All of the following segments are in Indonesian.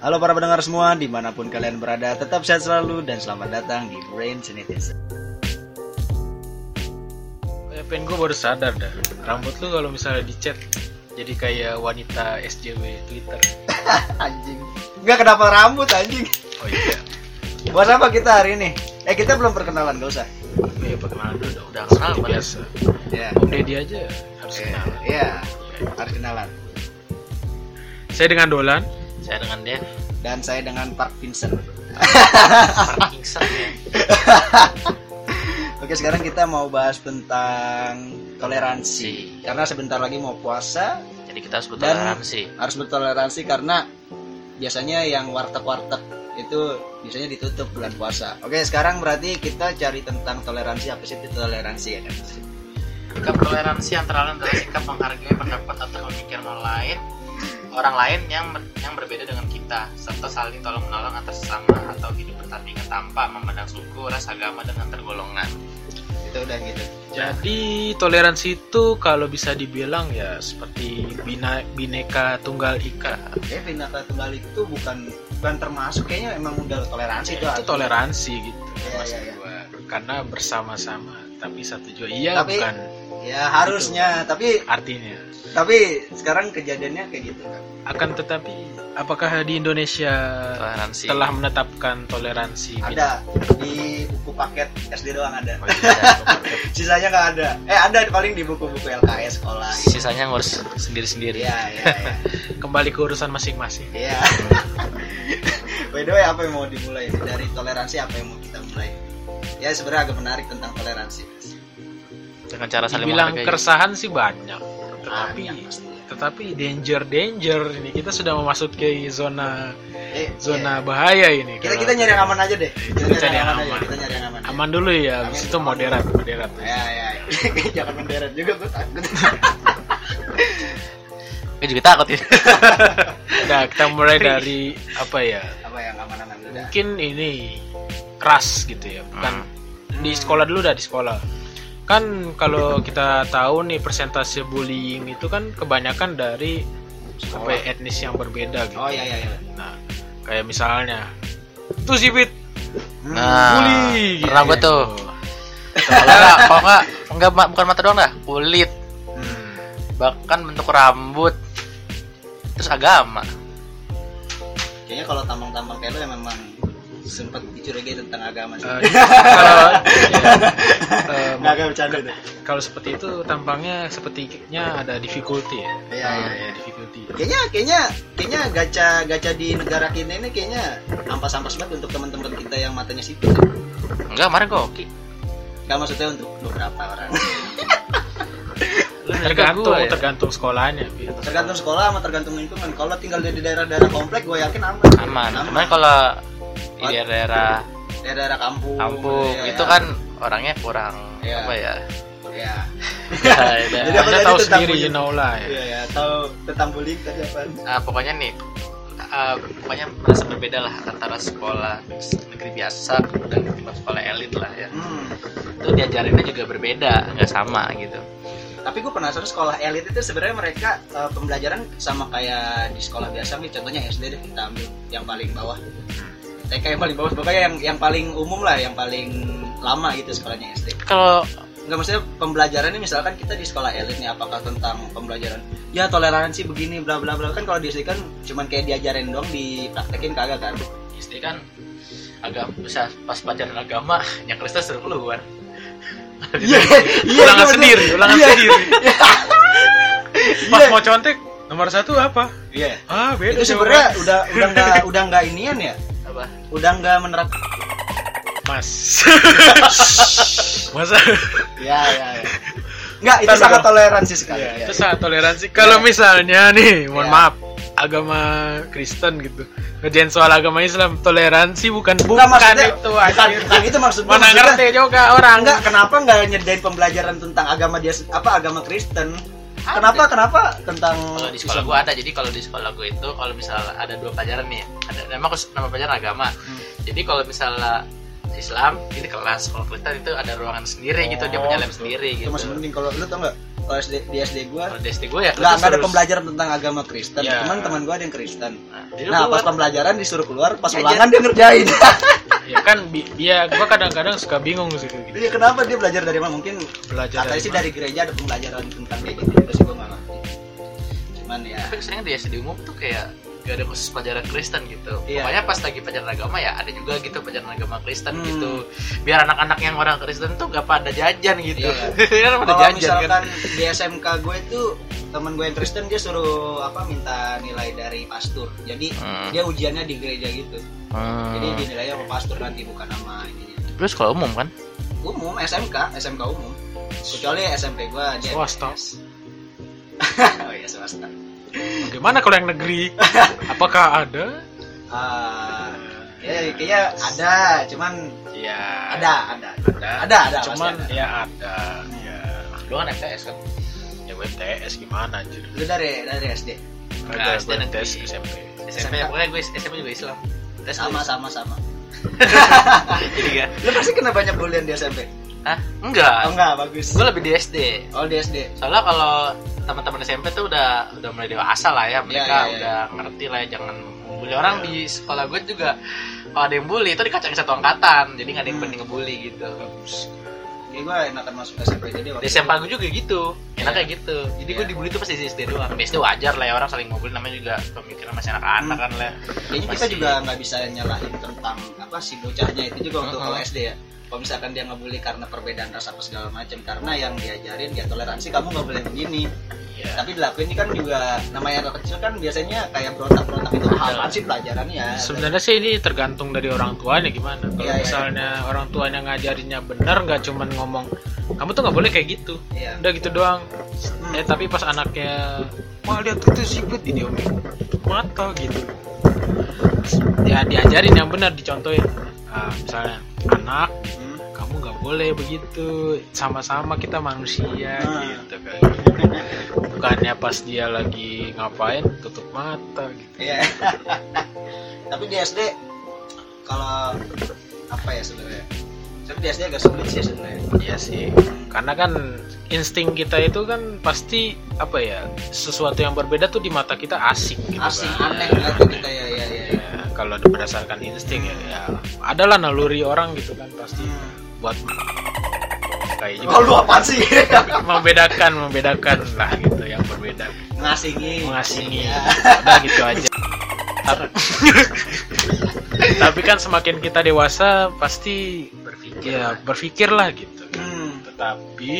Halo para pendengar semua, di mana pun kalian berada, tetap sehat selalu dan selamat datang di Brain Sanitizer. Kayak pen gue baru sadar dah. Rambut lu kalau misalnya dicat jadi kayak wanita SJW Twitter. anjing. Enggak kenapa rambut anjing. Oh iya. Buat apa kita hari ini? Eh kita belum perkenalan, gak usah. Iya perkenalan. Udah Seperti kenal, biasa. Ya. Om Deddy aja harus Iya, kenal. Iya, harus kenalan. Saya dengan Dolan. Saya dengan Dev Dan saya dengan Park Vincent. Parkinson ya. Oke, sekarang kita mau bahas tentang toleransi. Karena sebentar lagi mau puasa, Jadi kita harus bertoleransi. harus bertoleransi karena biasanya yang warteg-warteg itu biasanya ditutup bulan puasa. Oke, sekarang berarti kita cari tentang toleransi apa sih itu toleransi ya kan? Sikap toleransi antara lain adalah sikap menghargai pendapat atau pemikiran orang lain orang lain yang yang berbeda dengan kita serta saling tolong menolong atas sesama atau hidup bertandingan tanpa memandang suku, ras, agama dan antar golongan. Itu udah gitu. Jadi toleransi itu kalau bisa dibilang ya seperti bina, bineka tunggal ika. Kayak bineka tunggal itu bukan bukan termasuk kayaknya emang udah toleransi itu. itu toleransi gitu. Iya, maksud iya, iya. gua. Karena bersama-sama tapi satu juga iya Tapi- bukan Ya harusnya, tapi artinya. Tapi sekarang kejadiannya kayak gitu kan. Akan tetapi apakah di Indonesia Toleransi. telah menetapkan toleransi? Ada di buku paket SD doang ada. Oh, iya. Sisanya nggak ada. Eh ada paling di buku-buku LKS sekolah. Sisanya ngurus sendiri-sendiri. Iya, iya, iya. Kembali ke urusan masing-masing. Iya. By the way, apa yang mau dimulai dari toleransi? Apa yang mau kita mulai? Ya sebenarnya agak menarik tentang toleransi. Dengan cara saling Dibilang menghargai. keresahan sih banyak, tetapi Banyak tetapi danger danger ini kita sudah memasuki zona Eh, zona iya. bahaya ini. Kita kita nyari yang aman aja deh. Kita, Kita cari yang aja. aman. Kita nyari yang aman. aja. aman dulu ya, habis Aman, itu aman. moderat moderat. Ya ya. ya. Jangan menderet juga gue takut. Gue juga takut ya. Nah, kita mulai dari apa ya? apa yang aman-aman. Mungkin ini keras gitu ya, bukan di sekolah dulu dah di sekolah. Kan kalau kita tahu nih persentase bullying itu kan kebanyakan dari apa ya, etnis yang berbeda gitu. Oh iya iya iya. Nah, kayak misalnya tuh si Bit Nah, bully. pernah gue tuh. Kalau enggak, kalau enggak, bukan mata doang dah, kulit, Hmm. bahkan bentuk rambut, terus agama. Kayaknya kalau tampang-tampang kayak lu ya memang sempat dicurigai tentang agama sih. Eh, kalau ya, eh, Nggak agak bercanda deh. kalau seperti itu tampangnya sepertinya ada difficulty ya. Iya iya iya. difficulty. Kayaknya kayaknya kayaknya gacha gacha di negara kita ini kayaknya ampas-ampas banget untuk teman-teman kita yang matanya sipit. Enggak, kemarin oke. Gak maksudnya untuk beberapa orang. Tergantung Gua ya. tergantung sekolahnya. Bit. tergantung sekolah sama tergantung lingkungan. Kalau tinggal di daerah-daerah komplek, gue yakin aman. Aman. Cuman kalau di daerah daerah-daerah kampung. kampung ya, itu ya. kan orangnya kurang Iya. apa ya? Ya. Ya, udah. Jadi Anda tahu sendiri, you know lah ya. Iya ya. Tahu tentang bullying tadi apa? Nah, pokoknya nih eh, pokoknya merasa berbeda lah antara sekolah negeri biasa dan sekolah elit lah ya. Hmm. Itu diajarinnya juga berbeda, nggak sama gitu. Tapi gue penasaran sekolah elit itu sebenarnya mereka eh, pembelajaran sama kayak di sekolah biasa nih. Contohnya SD deh kita ambil yang paling bawah. TK yang paling bawah, pokoknya yang yang paling umum lah, yang paling lama gitu sekolahnya SD. Kalau Enggak maksudnya pembelajarannya misalkan kita di sekolah elit nih apakah tentang pembelajaran ya toleransi begini bla bla bla kan kalau di SD kan cuman kayak diajarin doang dipraktekin kagak kan SD kan agak bisa pas pelajaran agama yang Kristen suruh keluar. iya ulangan sendiri, ulangan Iya. sendiri. Pas Iya. mau contek nomor satu apa? iya Ah beda. itu sebenarnya udah udah nggak udah nggak inian ya Apa? udah nggak menerap Mas. Masa? ya ya ya nggak itu sangat toleransi sekali Iya, ya. itu sangat toleransi. Kalau Iya. misalnya nih, mohon Iya. maaf, agama Kristen gitu. Ngerjain soal agama Islam, toleransi bukan bukan Nggak, maksudnya itu bukan, anjir. bukan itu maksudnya Mana maksudnya- ngerti juga orang. enggak kenapa nggak nyediain pembelajaran tentang agama dia apa agama Kristen kenapa kenapa tentang Kalau di sekolah gua ada, jadi kalau di sekolah gua itu kalau misalnya ada dua pelajaran nih, ada nama nama pelajaran agama. Hmm. Jadi kalau misalnya Islam ini kelas, kalau Kristen itu ada ruangan sendiri gitu, dia punya lab sendiri itu gitu. masih penting kalau lu tau nggak kalau SD di SD gua Kalau di SD gue ya nggak ada terus- pembelajaran tentang agama Kristen Ya. cuman teman gua ada yang Kristen Nah, nah keluar. pas pembelajaran disuruh keluar pas Ngajar. ulangan dia ngerjain ya kan dia gua kadang-kadang suka bingung sih gitu Iya kenapa dia belajar dari mana mungkin belajar katanya sih mana? dari gereja ada pembelajaran tentang kayak gitu cuman ya tapi seringnya di SD umum tuh kayak gak ada khusus pelajaran Kristen gitu. Iya. Pokoknya pas lagi pelajaran agama ya ada juga gitu pelajaran agama Kristen Hmm. gitu. Biar anak-anak yang orang Kristen tuh gak pada jajan gitu. Iya. kan pada kalau jajan misalkan kan. di SMK gue itu temen gue yang Kristen dia suruh apa minta nilai dari pastor jadi Hmm. dia ujiannya di gereja gitu jadi dinilainya sama pastor nanti bukan nama ininya Terus kalau umum kan? umum SMK SMK umum kecuali SMP gue dia Swasta. MTS. oh iya swasta. Bagaimana kalau yang negeri? Apakah ada? Ah, ya kayaknya ada cuman ya ada ada. Ada. Ada ada cuman ada. ya ada. Ya Lu kan MTS kan? ya WTS gimana anjir? Lu dari dari SD ada SD dan di- SMP SMP pokoknya gue SMP juga Islam. Tes sama sama sama. Jadi kan? lu pasti kena banyak bulian di SMP Hah? Enggak. oh enggak bagus Gue lebih di SD. oh di SD Soalnya kalau teman-teman SMP tuh udah udah mulai dewasa lah ya, mereka iya, iya. udah ngerti lah ya jangan bully orang di sekolah gue juga kalau ada yang bully itu dikacangin satu angkatan, jadi nggak ada yang Hmm. berani ngebully gitu. kayak gue enakan masuk SMP jadi Di SMP gue juga gitu, enak Iya. kayak gitu. Jadi gue Iya. dibully tuh pas di SD doang. Di SD wajar lah ya orang saling bully namanya juga pemikiran masih anak-anak Hmm. kan lah. kayaknya kita Masih- juga nggak bisa nyalahin tentang apa si bocahnya itu juga untuk Mm-mm. kalau SD ya kalau misalkan dia ngebully karena perbedaan ras apa segala macam karena yang diajarin ya toleransi kamu nggak boleh begini Iya. tapi dilakuin ini kan juga namanya anak kecil kan biasanya kayak berontak-berontak itu apaan sih pelajarannya sebenarnya sih ini tergantung dari orang tuanya gimana kalau Iya, iya. misalnya orang tuanya ngajarinnya bener nggak cuman ngomong kamu tuh nggak boleh kayak gitu Iya. udah gitu doang Hmm. eh tapi pas anaknya wah lihat tuh tuh siput di diomelin mata gitu ya diajarin yang benar dicontohin Nah, misalnya anak Hmm. Boleh begitu sama-sama kita manusia Nah. gitu kan bukannya pas dia lagi ngapain tutup mata gitu Iya. Tapi di SD kalau apa ya sebenarnya? Tapi di SD agak sulit sih sebenarnya. Iya sih karena kan insting kita itu kan pasti apa ya sesuatu yang berbeda tuh di mata kita asing gitu Asing kan. aneh gitu kita ya ya ya. Ya, kalau berdasarkan insting ya, ya adalah naluri orang gitu kan pasti buat kayak juga Oh lu apaan sih? membedakan membedakan lah gitu yang berbeda Ngasingi. mengasingi Ya. udah gitu aja tapi, kan semakin kita dewasa pasti Berpikir. ya berpikir lah gitu Hmm. tetapi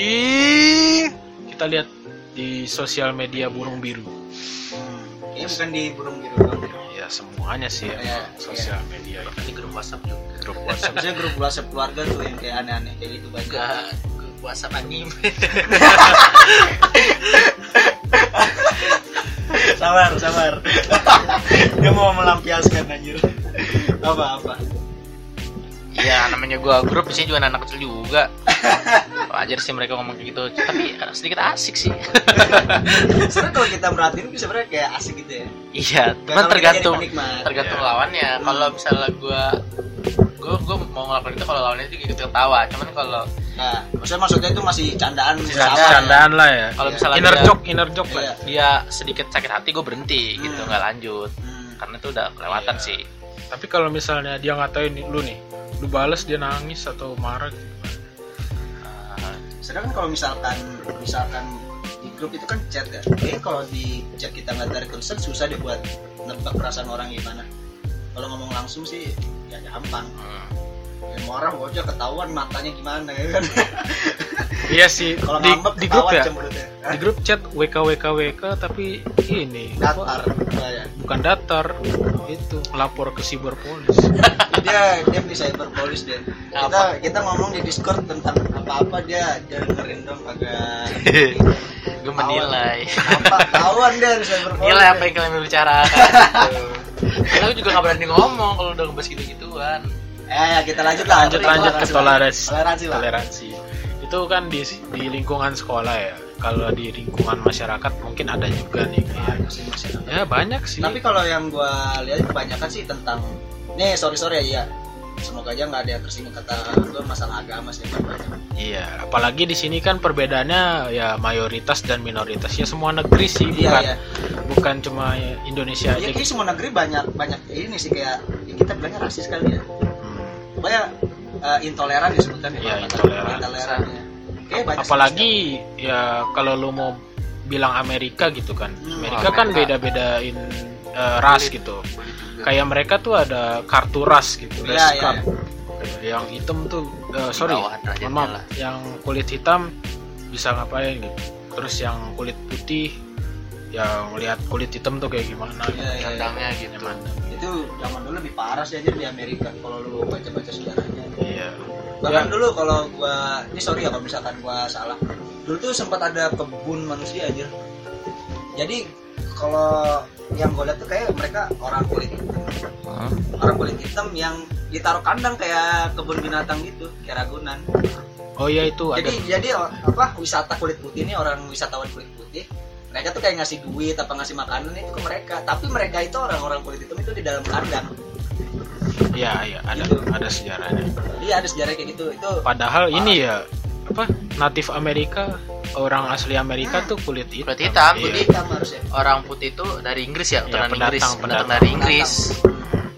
kita lihat di sosial media burung biru Hmm. Ini bukan di burung biru. Ya semuanya sih ya, Iya, sosial media Di grup WhatsApp juga. grup WhatsApp Biasanya grup WhatsApp keluarga tuh yang kayak aneh-aneh kayak gitu banyak. Enggak, grup WhatsApp anime. sabar, sabar. Dia mau melampiaskan anjir. Apa apa? Iya, namanya gua grup di sini juga anak kecil juga. Wajar sih mereka ngomong kayak gitu, tapi sedikit asik sih. Sebenarnya kalau kita merhatiin bisa sebenarnya kayak asik gitu ya. iya, cuman kita tergantung tergantung Iya. lawannya. Kalau misalnya gua gua gua mau ngelakuin itu kalau lawannya juga ikut ketawa. Cuman kalau Nah, maksudnya maksudnya itu masih candaan Masih sama candaan. candaan lah ya kalau Iya. misalnya inner dia, joke inner joke Iya. lah dia sedikit sakit hati, gue berhenti gitu, Hmm. nggak lanjut. Hmm. Karena itu udah kelewatan Iya. sih. tapi kalau misalnya dia ngatain lu nih lu bales dia nangis atau marah gitu Ah, Sedangkan kalau misalkan misalkan di grup itu kan chat ya. Kayaknya kalau di chat kita nggak dari concern susah deh buat nebak perasaan orang gimana. Kalau ngomong langsung sih ya gampang. hmm. Ya, marah bocah ketahuan matanya gimana ya kan. iya sih kalau di, ngambek di grup ya cemberutnya. di grup chat WK WK WK tapi ini datar ya. bukan datar itu lapor ke cyberpolis dia dia di cyber police deh kita Apa? kita ngomong di discord tentang apa apa dia dia dengerin dong agak gue menilai. apa tahuan dia di cyber police Nilai apa yang kalian bicarakan gitu. Karena gue juga gak berani ngomong kalau udah ngebahas gitu-gituan. Eh kita lanjut lah. Lanjut lanjut ke toleransi toleransi. Lah. Toleransi. Itu kan di di lingkungan sekolah ya. Kalau di lingkungan masyarakat mungkin ada juga nih ada. ya banyak sih. Tapi kalau yang gua lihat kebanyakan sih tentang nih sorry sorry ya, iya. semoga aja nggak ada yang tersinggung kata gue masalah agama sih. Banyak Iya, apalagi di sini kan perbedaannya ya mayoritas dan minoritas. Ya semua negeri sih, iya bukan iya. bukan cuma Indonesia ya aja. kayak semua negeri banyak banyak ini sih kayak ya kita bilangnya rasis kali ya Hmm. pokoknya eh, intoleran disebutkan ya Iya, kata- intoleran. intoleran ya. Banyak Apalagi ya kalau lu mau bilang Amerika gitu kan, Hmm, Amerika kan Amerika. beda-bedain eh, ras gitu. Kayak mereka tuh ada kartu ras gitu, Iya, ras iya, card. Yang hitam tuh, eh, sorry, maaf, lah. yang kulit hitam bisa ngapain gitu. Terus yang kulit putih, yang lihat kulit hitam tuh kayak gimana? Iya, iya, iya. Tandangnya gitu Gimana? Itu zaman dulu lebih parah sih aja di Amerika kalau lu baca-baca sejarahnya Iya. bahkan Ya. dulu kalau gua ini sorry ya kalau misalkan gua salah dulu tuh sempat ada kebun manusia aja jadi kalau yang gue lihat tuh kayak mereka orang kulit hitam orang kulit hitam yang ditaruh kandang kayak kebun binatang gitu kayak ragunan Oh iya itu ada. jadi jadi o- apa wisata kulit putih ini orang wisatawan kulit putih mereka tuh kayak ngasih duit apa ngasih makanan itu ke mereka tapi mereka itu orang-orang kulit hitam itu di dalam kandang Iya iya ada Gitu. ada sejarahnya. iya ada sejarah kayak gitu itu Padahal ini ya apa natif Amerika orang asli Amerika tuh kulit hitam. Kulit hitam, Iya. kulit hitam harusnya orang putih itu dari Inggris ya, keturunan pendatang, Inggris, pendatang. pendatang dari Inggris.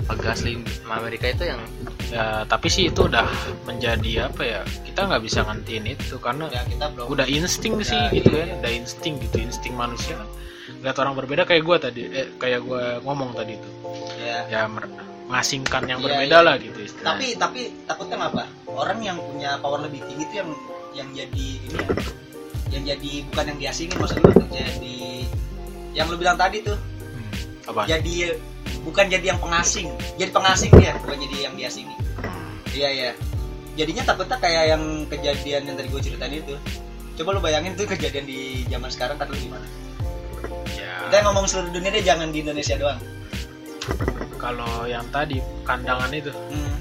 Pendatang. Asli Amerika itu yang Ya, tapi sih itu udah menjadi apa ya? Kita nggak bisa ngantiin itu karena ya kita belum udah insting sih Ya, gitu iya. ya, udah insting gitu, insting manusia. Lihat orang berbeda kayak gua tadi, eh, kayak gua ngomong tadi itu, ya ya mengasingkan yang Iya, berbeda iya. lah gitu istilahnya. tapi tapi takutnya apa orang yang punya power lebih tinggi itu yang yang jadi ini ya yang jadi bukan yang diasingin maksud gue tuh, jadi yang lu bilang tadi tuh Hmm, apa? jadi bukan jadi yang pengasing. Jadi pengasing dia bukan jadi yang diasingi Hmm, iya iya. Jadinya takutnya kayak yang kejadian yang tadi gue ceritain itu. Coba lu bayangin tuh kejadian di zaman sekarang kan lu gimana? Ya, kita ngomong seluruh dunia deh jangan di Indonesia doang. Kalau yang tadi kandangan itu, hmm.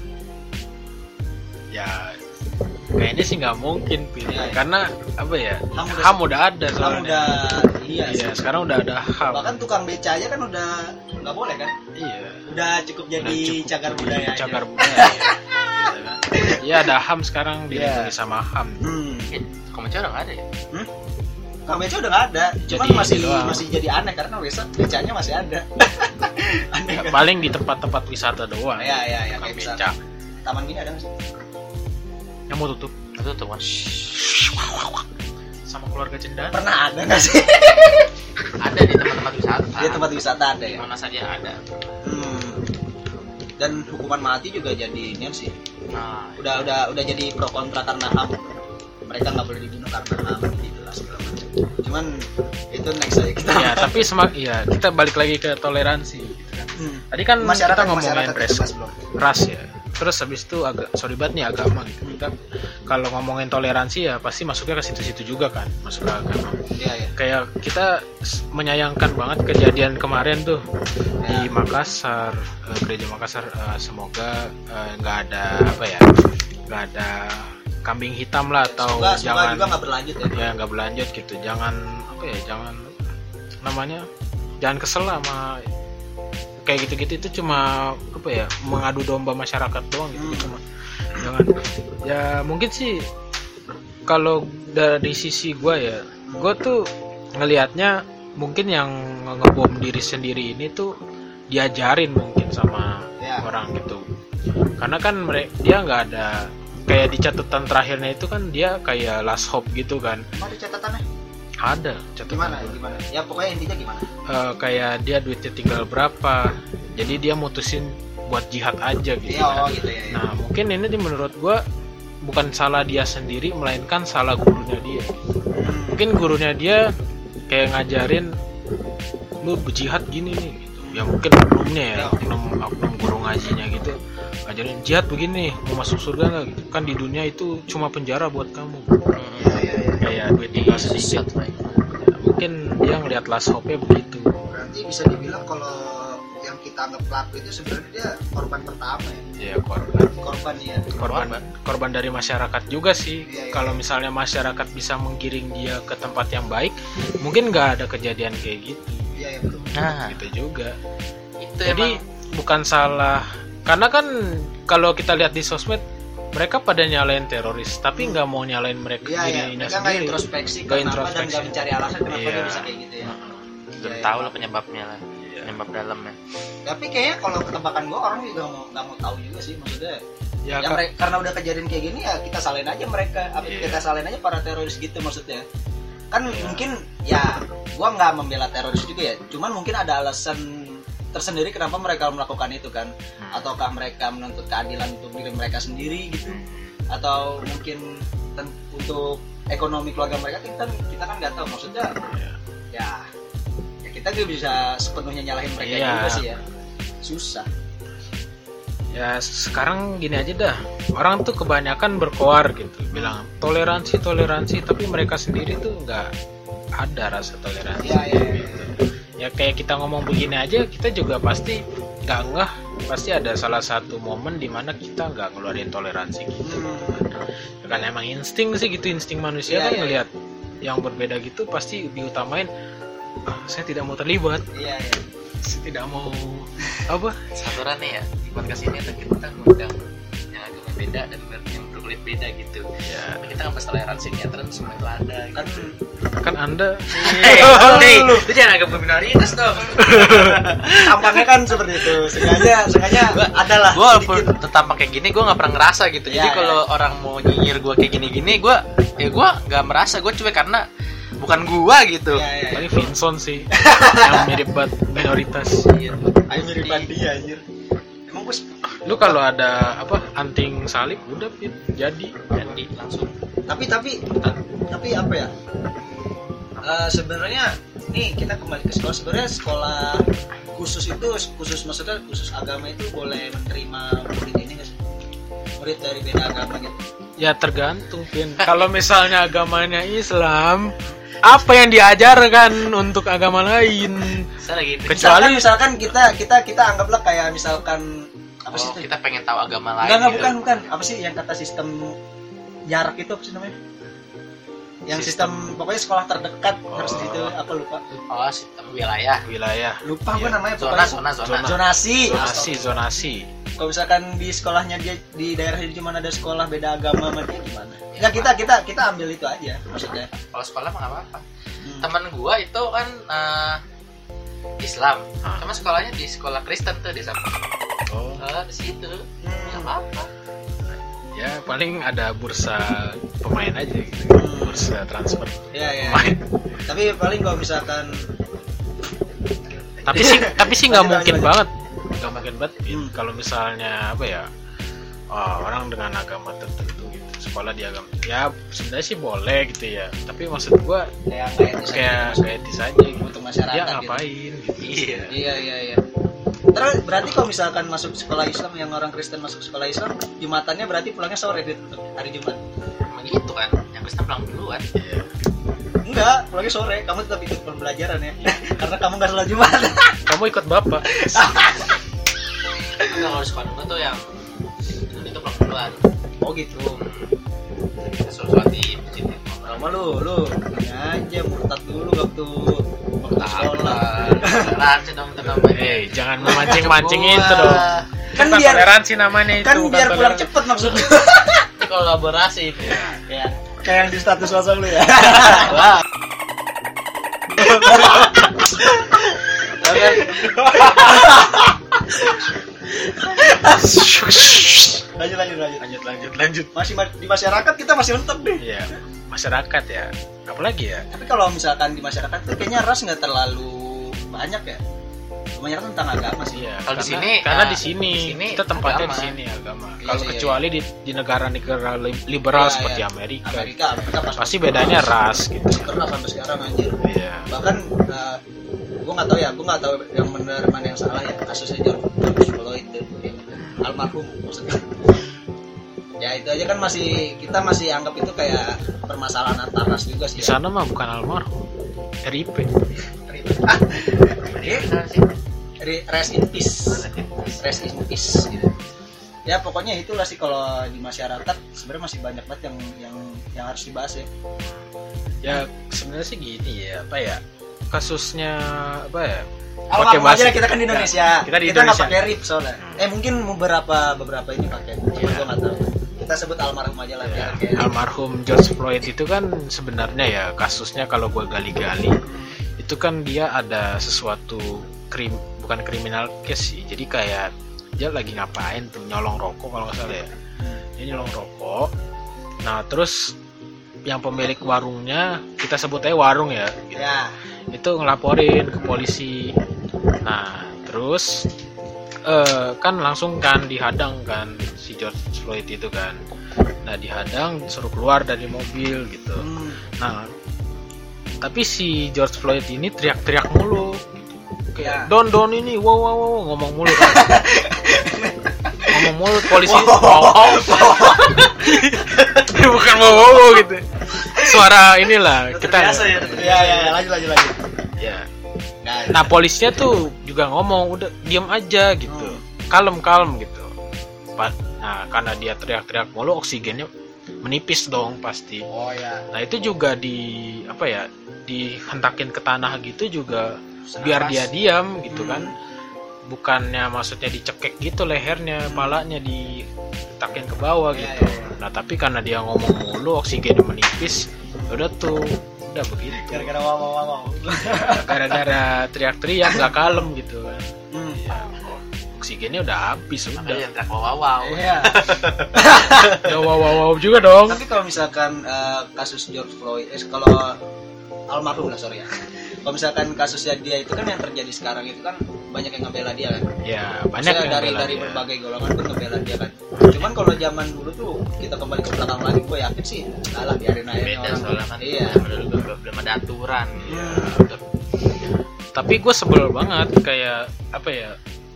ya kayaknya sih nggak mungkin Pil. Iya, iya. karena apa ya Ham udah- ham udah ada soalnya. udah iya, iya sekarang udah ada ham. Bahkan tukang beca aja kan udah nggak boleh kan iya udah cukup jadi Udah cukup cagar jadi budaya aja. cagar budaya kan. Iya ada ham sekarang dilindungi Iya. sama ham Hmm. komentar udah nggak ada ya. Tukang beca udah nggak ada, cuman Jadi masih doang. masih jadi aneh karena beca becanya masih ada. aneh Ya, kan? paling di tempat-tempat wisata doang Ya ya ya tukang kayak beca Taman Mini ada nggak sih? yang mau tutup Itu tuh kan. Sama keluarga cendana Pernah ada nggak sih? Ada di tempat-tempat wisata. Di tempat wisata ada ya. Mana saja ada. Hmm. Dan hukuman mati juga jadi ini sih. Nah, Udah udah udah jadi pro kontra karena ham. Mereka nggak boleh dibunuh karena ham gitu lah segala macam. Cuman itu next aja kita. ya tapi semak ya kita balik lagi ke toleransi gitu kan. Hmm. tadi kan Masyarakat kita ngomongin masyarakat ras ras ya terus habis itu agak sorry banget nih agama gitu kita kalau ngomongin toleransi ya pasti masuknya ke situ-situ juga kan masuk ke agama Iya ya. kayak kita menyayangkan banget kejadian kemarin tuh Ya. di Makassar eh, gereja Makassar eh, semoga eh, nggak ada apa ya nggak ada kambing hitam lah atau Semoga, semoga jangan juga nggak berlanjut ya. ya nggak berlanjut gitu jangan apa ya jangan namanya jangan kesel lah sama kayak gitu-gitu itu cuma apa ya mengadu domba masyarakat doang gitu Hmm. cuma jangan ya mungkin sih kalau dari sisi gua ya gua tuh ngelihatnya mungkin yang ngebom diri sendiri ini tuh diajarin mungkin sama Ya. orang gitu karena kan mereka dia nggak ada kayak di catatan terakhirnya itu kan dia kayak last hope gitu kan Emang ada catatannya? Ada catatan Gimana? Gimana? Ya pokoknya intinya gimana? Eh, kayak dia duitnya tinggal berapa jadi dia mutusin buat jihad aja gitu Iya, oh kan. gitu ya. ya. nah mungkin ini di menurut gua bukan salah dia sendiri melainkan salah gurunya dia mungkin gurunya dia kayak ngajarin lu berjihad gini nih gitu. ya mungkin oknumnya ya Ya. oknum oknum guru ngajinya gitu ngajarin jihad begini mau masuk surga nggak gitu kan di dunia itu cuma penjara buat kamu Iya, iya, iya. Kayak tinggal sedikit. Ya, mungkin dia ngeliat last hope-nya begitu Berarti bisa dibilang kalau yang kita anggap pelaku itu sebenarnya dia korban pertama ya. ya korban Korban ya. korban korban dari masyarakat juga sih Iya, iya. kalau misalnya masyarakat bisa menggiring dia ke tempat yang baik mungkin nggak ada kejadian kayak gitu Iya, ya betul. Nah, gitu juga itu jadi emang bukan salah karena kan kalau kita lihat di sosmed mereka pada nyalain teroris tapi nggak mau nyalain mereka Iya, iya. dirinya Mereka nggak sendiri introspeksi Nggak kenapa dan introspeksi. nggak mencari alasan kenapa Iya. dia bisa kayak gitu ya. belum Iya, tahu iya. lah penyebabnya lah Iya. penyebab dalamnya Tapi kayaknya kalau ketebakan gua orang juga mau nggak mau tahu juga sih maksudnya. ya, Ya, kan- mereka, karena udah kejadian kayak gini ya kita salahin aja mereka, apa Iya. kita salahin aja para teroris gitu maksudnya. Kan Iya. mungkin ya gua nggak membela teroris juga ya, cuman mungkin ada alasan tersendiri kenapa mereka melakukan itu kan Hmm. ataukah mereka menuntut keadilan untuk diri mereka sendiri gitu atau mungkin untuk ekonomi keluarga mereka kita kita kan nggak tahu maksudnya Iya. ya ya kita nggak bisa sepenuhnya nyalahin mereka Iya. juga sih ya susah ya sekarang gini aja dah orang tuh kebanyakan berkoar gitu bilang toleransi toleransi tapi mereka sendiri tuh nggak ada rasa toleransi Iya, iya, iya. gitu. Ya kayak kita ngomong begini aja kita juga pasti nggak ngeh. Pasti ada salah satu momen di mana kita nggak ngeluarin toleransi gitu. Hmm. Kan emang insting sih gitu insting manusia Iya, kan iya. ngelihat yang berbeda gitu pasti diutamain "Ah, saya tidak mau terlibat. Iya iya. Saya tidak mau apa? Saturan nih ya di podcast ini tuh kita ngundang beda dan yang berkulit beda gitu. Ya tapi kita nggak bahas toleransi nih aturan semua itu ada kan gitu. kan anda Hei, hei, lu jangan agak minoritas dong. tampangnya kan seperti itu. Sengaja sengaja adalah gue walaupun tertampang kayak gini gue nggak pernah ngerasa gitu. Jadi Iya, kalau orang mau nyinyir gue kayak gini-gini gue ya gue nggak merasa. Gue cuek karena bukan gue gitu. Iya, iya. paling Vinson sih yang mirip banget minoritas. Iya. Ayo mirip dia anjir lu kalau ada apa anting salib udah Pit, jadi. Jadi langsung. Tapi tapi tapi apa ya? Eh, sebenarnya nih kita kembali ke sekolah. Sebenarnya sekolah khusus itu khusus maksudnya khusus agama itu boleh menerima murid ini nggak sih? Murid dari beda agama gitu. Ya tergantung Pin. Kalau misalnya agamanya Islam apa yang diajarkan untuk agama lain? Saya lagi Kecuali- misalkan, misalkan kita kita kita anggaplah kayak misalkan apa sih oh, itu? kita pengen tahu agama lain enggak enggak gitu. bukan bukan. Apa sih yang kata sistem jarak itu apa sih namanya? Yang sistem, pokoknya sekolah terdekat harus di situ apa lupa. Oh sistem wilayah. Wilayah. Lupa gue Iya. namanya zona pokoknya zona zona, Zona. zonasi. Zonasi zonasi. Kalau misalkan di sekolahnya dia di daerah dia cuma ada sekolah beda agama sama dia gimana? Ya kita kita kita ambil itu aja maksudnya. Kalau sekolah mah nggak apa-apa. Hmm. teman gua itu kan eh, Islam. Ah. cuma sekolahnya di sekolah Kristen tuh di sana Eh, di situ. Nggak Hmm. apa-apa. Ya paling ada bursa pemain aja gitu. Bursa transfer. Ya ya. Pemain. Tapi paling kalau misalkan tapi sih tapi sih nggak mungkin lanjut, banget. Nggak mungkin banget. Hmm. kalau misalnya apa ya oh, orang dengan agama tertentu gitu sekolah di agama ya sebenarnya sih boleh gitu ya. Tapi maksud gua kayak kayak etis aja kayak gitu, kayak etis aja gitu. Untuk masyarakat dia gitu. ngapain gitu? Iya iya iya iya terus berarti kalau misalkan masuk sekolah Islam yang orang Kristen masuk sekolah Islam jumatannya berarti pulangnya sore gitu hari Jumat? Emang gitu kan yang Kristen pulang duluan. Enggak pulangnya sore kamu tetap ikut pembelajaran ya. Karena kamu nggak sholat Jumat. Kamu ikut bapak. Enggak, kalau di sekolah gua tuh yang itu pulang duluan. Oh gitu. Kita suruh sholat di sama lu lu. Ini aja murtad dulu waktu waktu sekolah. Toleransi dong itu namanya. Eh, jangan memancing-mancing Gua. itu dong. Kan biar- toleransi namanya itu. kan biar pulang cepet maksudnya itu kolaborasi itu ya. Kayak yang di status WhatsApp lu ya. Wah. Lanjut lanjut lanjut. Lanjut lanjut lanjut. masih ma- di masyarakat kita masih mentok deh Iya, masyarakat ya. Apalagi ya? tapi kalau misalkan di masyarakat tuh kayaknya ras nggak terlalu banyak ya kebanyakan tentang agama sih Iya. Kalau di sini, karena ah, di sini, di sini kita tempatnya di agama. sini agama. Iya, Kalau iya, kecuali di di negara-negara li- liberal Iya, seperti iya. Amerika, Amerika Amerika pas pasti bedanya ras gitu. pernah sampai sekarang anjir Iya. bahkan uh, gue nggak tahu ya gue nggak tahu yang benar mana yang salah ya kasusnya George Floyd itu yang almarhum maksudnya ya itu aja kan masih kita masih anggap itu kayak permasalahan antar ras juga sih Di sana mah bukan almarhum. RIP. ah, rest in peace rest in peace gitu ya pokoknya itulah sih kalau di masyarakat sebenarnya masih banyak banget yang yang yang harus dibahas ya Ya sebenarnya sih gini ya, apa ya? kasusnya apa ya Almarhum bahasa- kita kan di Indonesia. Ya, kita di nggak Indonesia. pakai rip soalnya. Eh mungkin beberapa beberapa ini pakai. Cuma gua nggak tahu. Kita sebut almarhum aja lah kayak. almarhum George Floyd itu kan sebenarnya ya kasusnya kalau gue gali-gali itu kan dia ada sesuatu krim bukan kriminal case sih jadi kayak dia lagi ngapain tuh nyolong rokok kalau nggak salah ya dia nyolong rokok nah terus yang pemilik warungnya kita sebut aja warung ya gitu. Ya. itu ngelaporin ke polisi nah terus eh, kan langsung kan dihadang kan si George Floyd itu kan nah dihadang suruh keluar dari mobil gitu Hmm. nah tapi si George Floyd ini teriak-teriak mulu gitu. kayak Ya. don don ini wow wow wow ngomong mulu kan ngomong mulu polisi bukan wow wow wow gitu suara inilah kita Biasa ya. Ya ya ya lanjut lanjut lanjut. ya Nah, Nah polisinya tuh juga ngomong udah diam aja gitu, Hmm. kalem kalem gitu. Nah karena dia teriak-teriak mulu oksigennya menipis dong pasti. oh ya. Nah itu juga di apa ya dihentakin ke tanah gitu juga biar dia diam gitu Hmm. kan. Bukannya maksudnya dicekek gitu lehernya, palanya ditakin ke bawah Iya, gitu. iya. Nah tapi karena dia ngomong mulu oksigennya menipis, udah tuh udah begitu. Gara-gara wow wow wow. wow. Gara-gara teriak-teriak gak kalem gitu kan. Hmm. Ya, oksigennya udah habis Makanya udah. yang teriak wow wow wow. Iya. Udah wow wow wow juga dong. Tapi kalau misalkan eh, kasus George Floyd, eh, kalau almarhum lah sorry ya. Kalau misalkan kasusnya dia itu kan yang terjadi sekarang itu kan banyak yang ngebela dia kan. Ya banyak Maksudnya yang dari dari dia. berbagai golongan pun ngebela dia kan. Cuman kalau zaman dulu tuh kita kembali ke belakang lagi, gue yakin sih, alah biarin aja Beda orang. soalnya kan Iya. belum belum ada aturan. Ya, Tapi gue sebel banget kayak apa ya?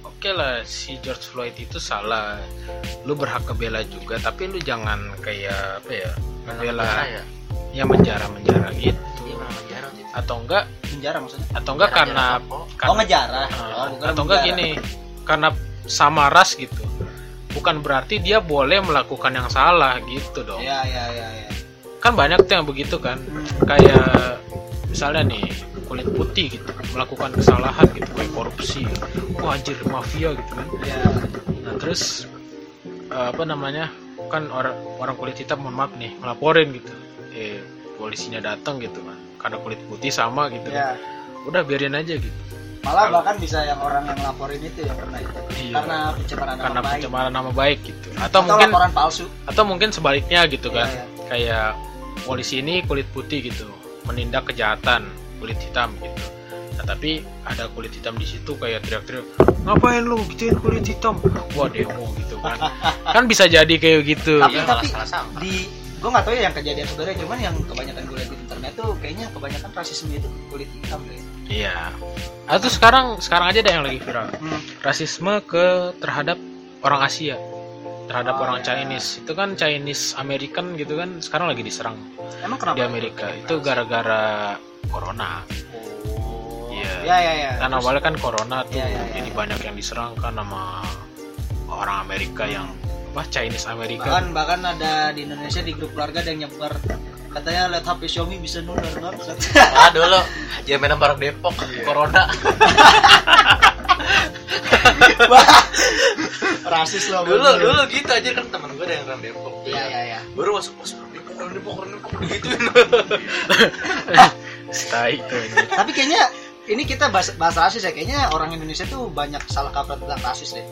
Oke lah si George Floyd itu salah. Lu berhak kebela juga, tapi lu jangan kayak apa ya? Ngebela ya. ya menjara-menjara gitu. Atau enggak Penjara maksudnya. atau enggak Penjara karena apa? Oh karena ngejarah. Oh, bukan atau enggak gini karena sama ras gitu bukan berarti dia boleh melakukan yang salah gitu dong Iya iya iya iya. kan banyak tuh yang begitu kan Hmm. kayak misalnya nih kulit putih gitu melakukan kesalahan gitu kayak korupsi wah anjir mafia gitu kan Iya. nah terus eh, apa namanya kan orang orang kulit hitam mohon maaf nih melaporin gitu eh polisinya datang gitu kan karena kulit putih sama gitu Iya. kan. udah biarin aja gitu Malah Kalau- bahkan bisa yang orang yang laporin itu yang pernah itu. Iya. Karena pencemaran nama karena baik. pencemaran nama baik gitu atau, Atau mungkin laporan palsu. atau mungkin sebaliknya gitu kan Iya, kayak polisi ini kulit putih gitu menindak kejahatan kulit hitam gitu nah tapi ada kulit hitam di situ kayak teriak-teriak ngapain lu gituin kulit hitam wah demo gitu kan kan bisa jadi kayak gitu Tapi- Iya, tapi- salah. Di gue nggak tahu ya yang kejadian sebenarnya cuman yang kebanyakan gue lihat di internet tuh kayaknya kebanyakan rasisme itu kulit hitam deh. iya atau sekarang sekarang aja ada yang lagi viral Hmm. rasisme ke terhadap orang Asia terhadap Oh, orang ya. Chinese itu kan Chinese American gitu kan sekarang lagi diserang Emang kenapa? di Amerika itu gara-gara corona Oh. Iya. Ya ya ya. kan Terus- awalnya kan corona tuh Iya, iya, iya. jadi banyak yang diserang kan sama orang Amerika yang apa Chinese Amerika bahkan bahkan ada di Indonesia di grup keluarga ada yang nyebar katanya lihat HP Xiaomi bisa nular bangsat. Ah dulu ya mainan barang Depok Corona. Wah, rasis loh dulu bener. dulu gitu aja kan temen gue ada yang orang Depok. Iya iya iya. Baru masuk masuk orang Depok orang Depok orang Depok digituin. Stai tuh ini. Tapi kayaknya ini kita bahas, bahas rasis ya. Kayaknya orang Indonesia tuh banyak salah kaprah tentang rasis deh.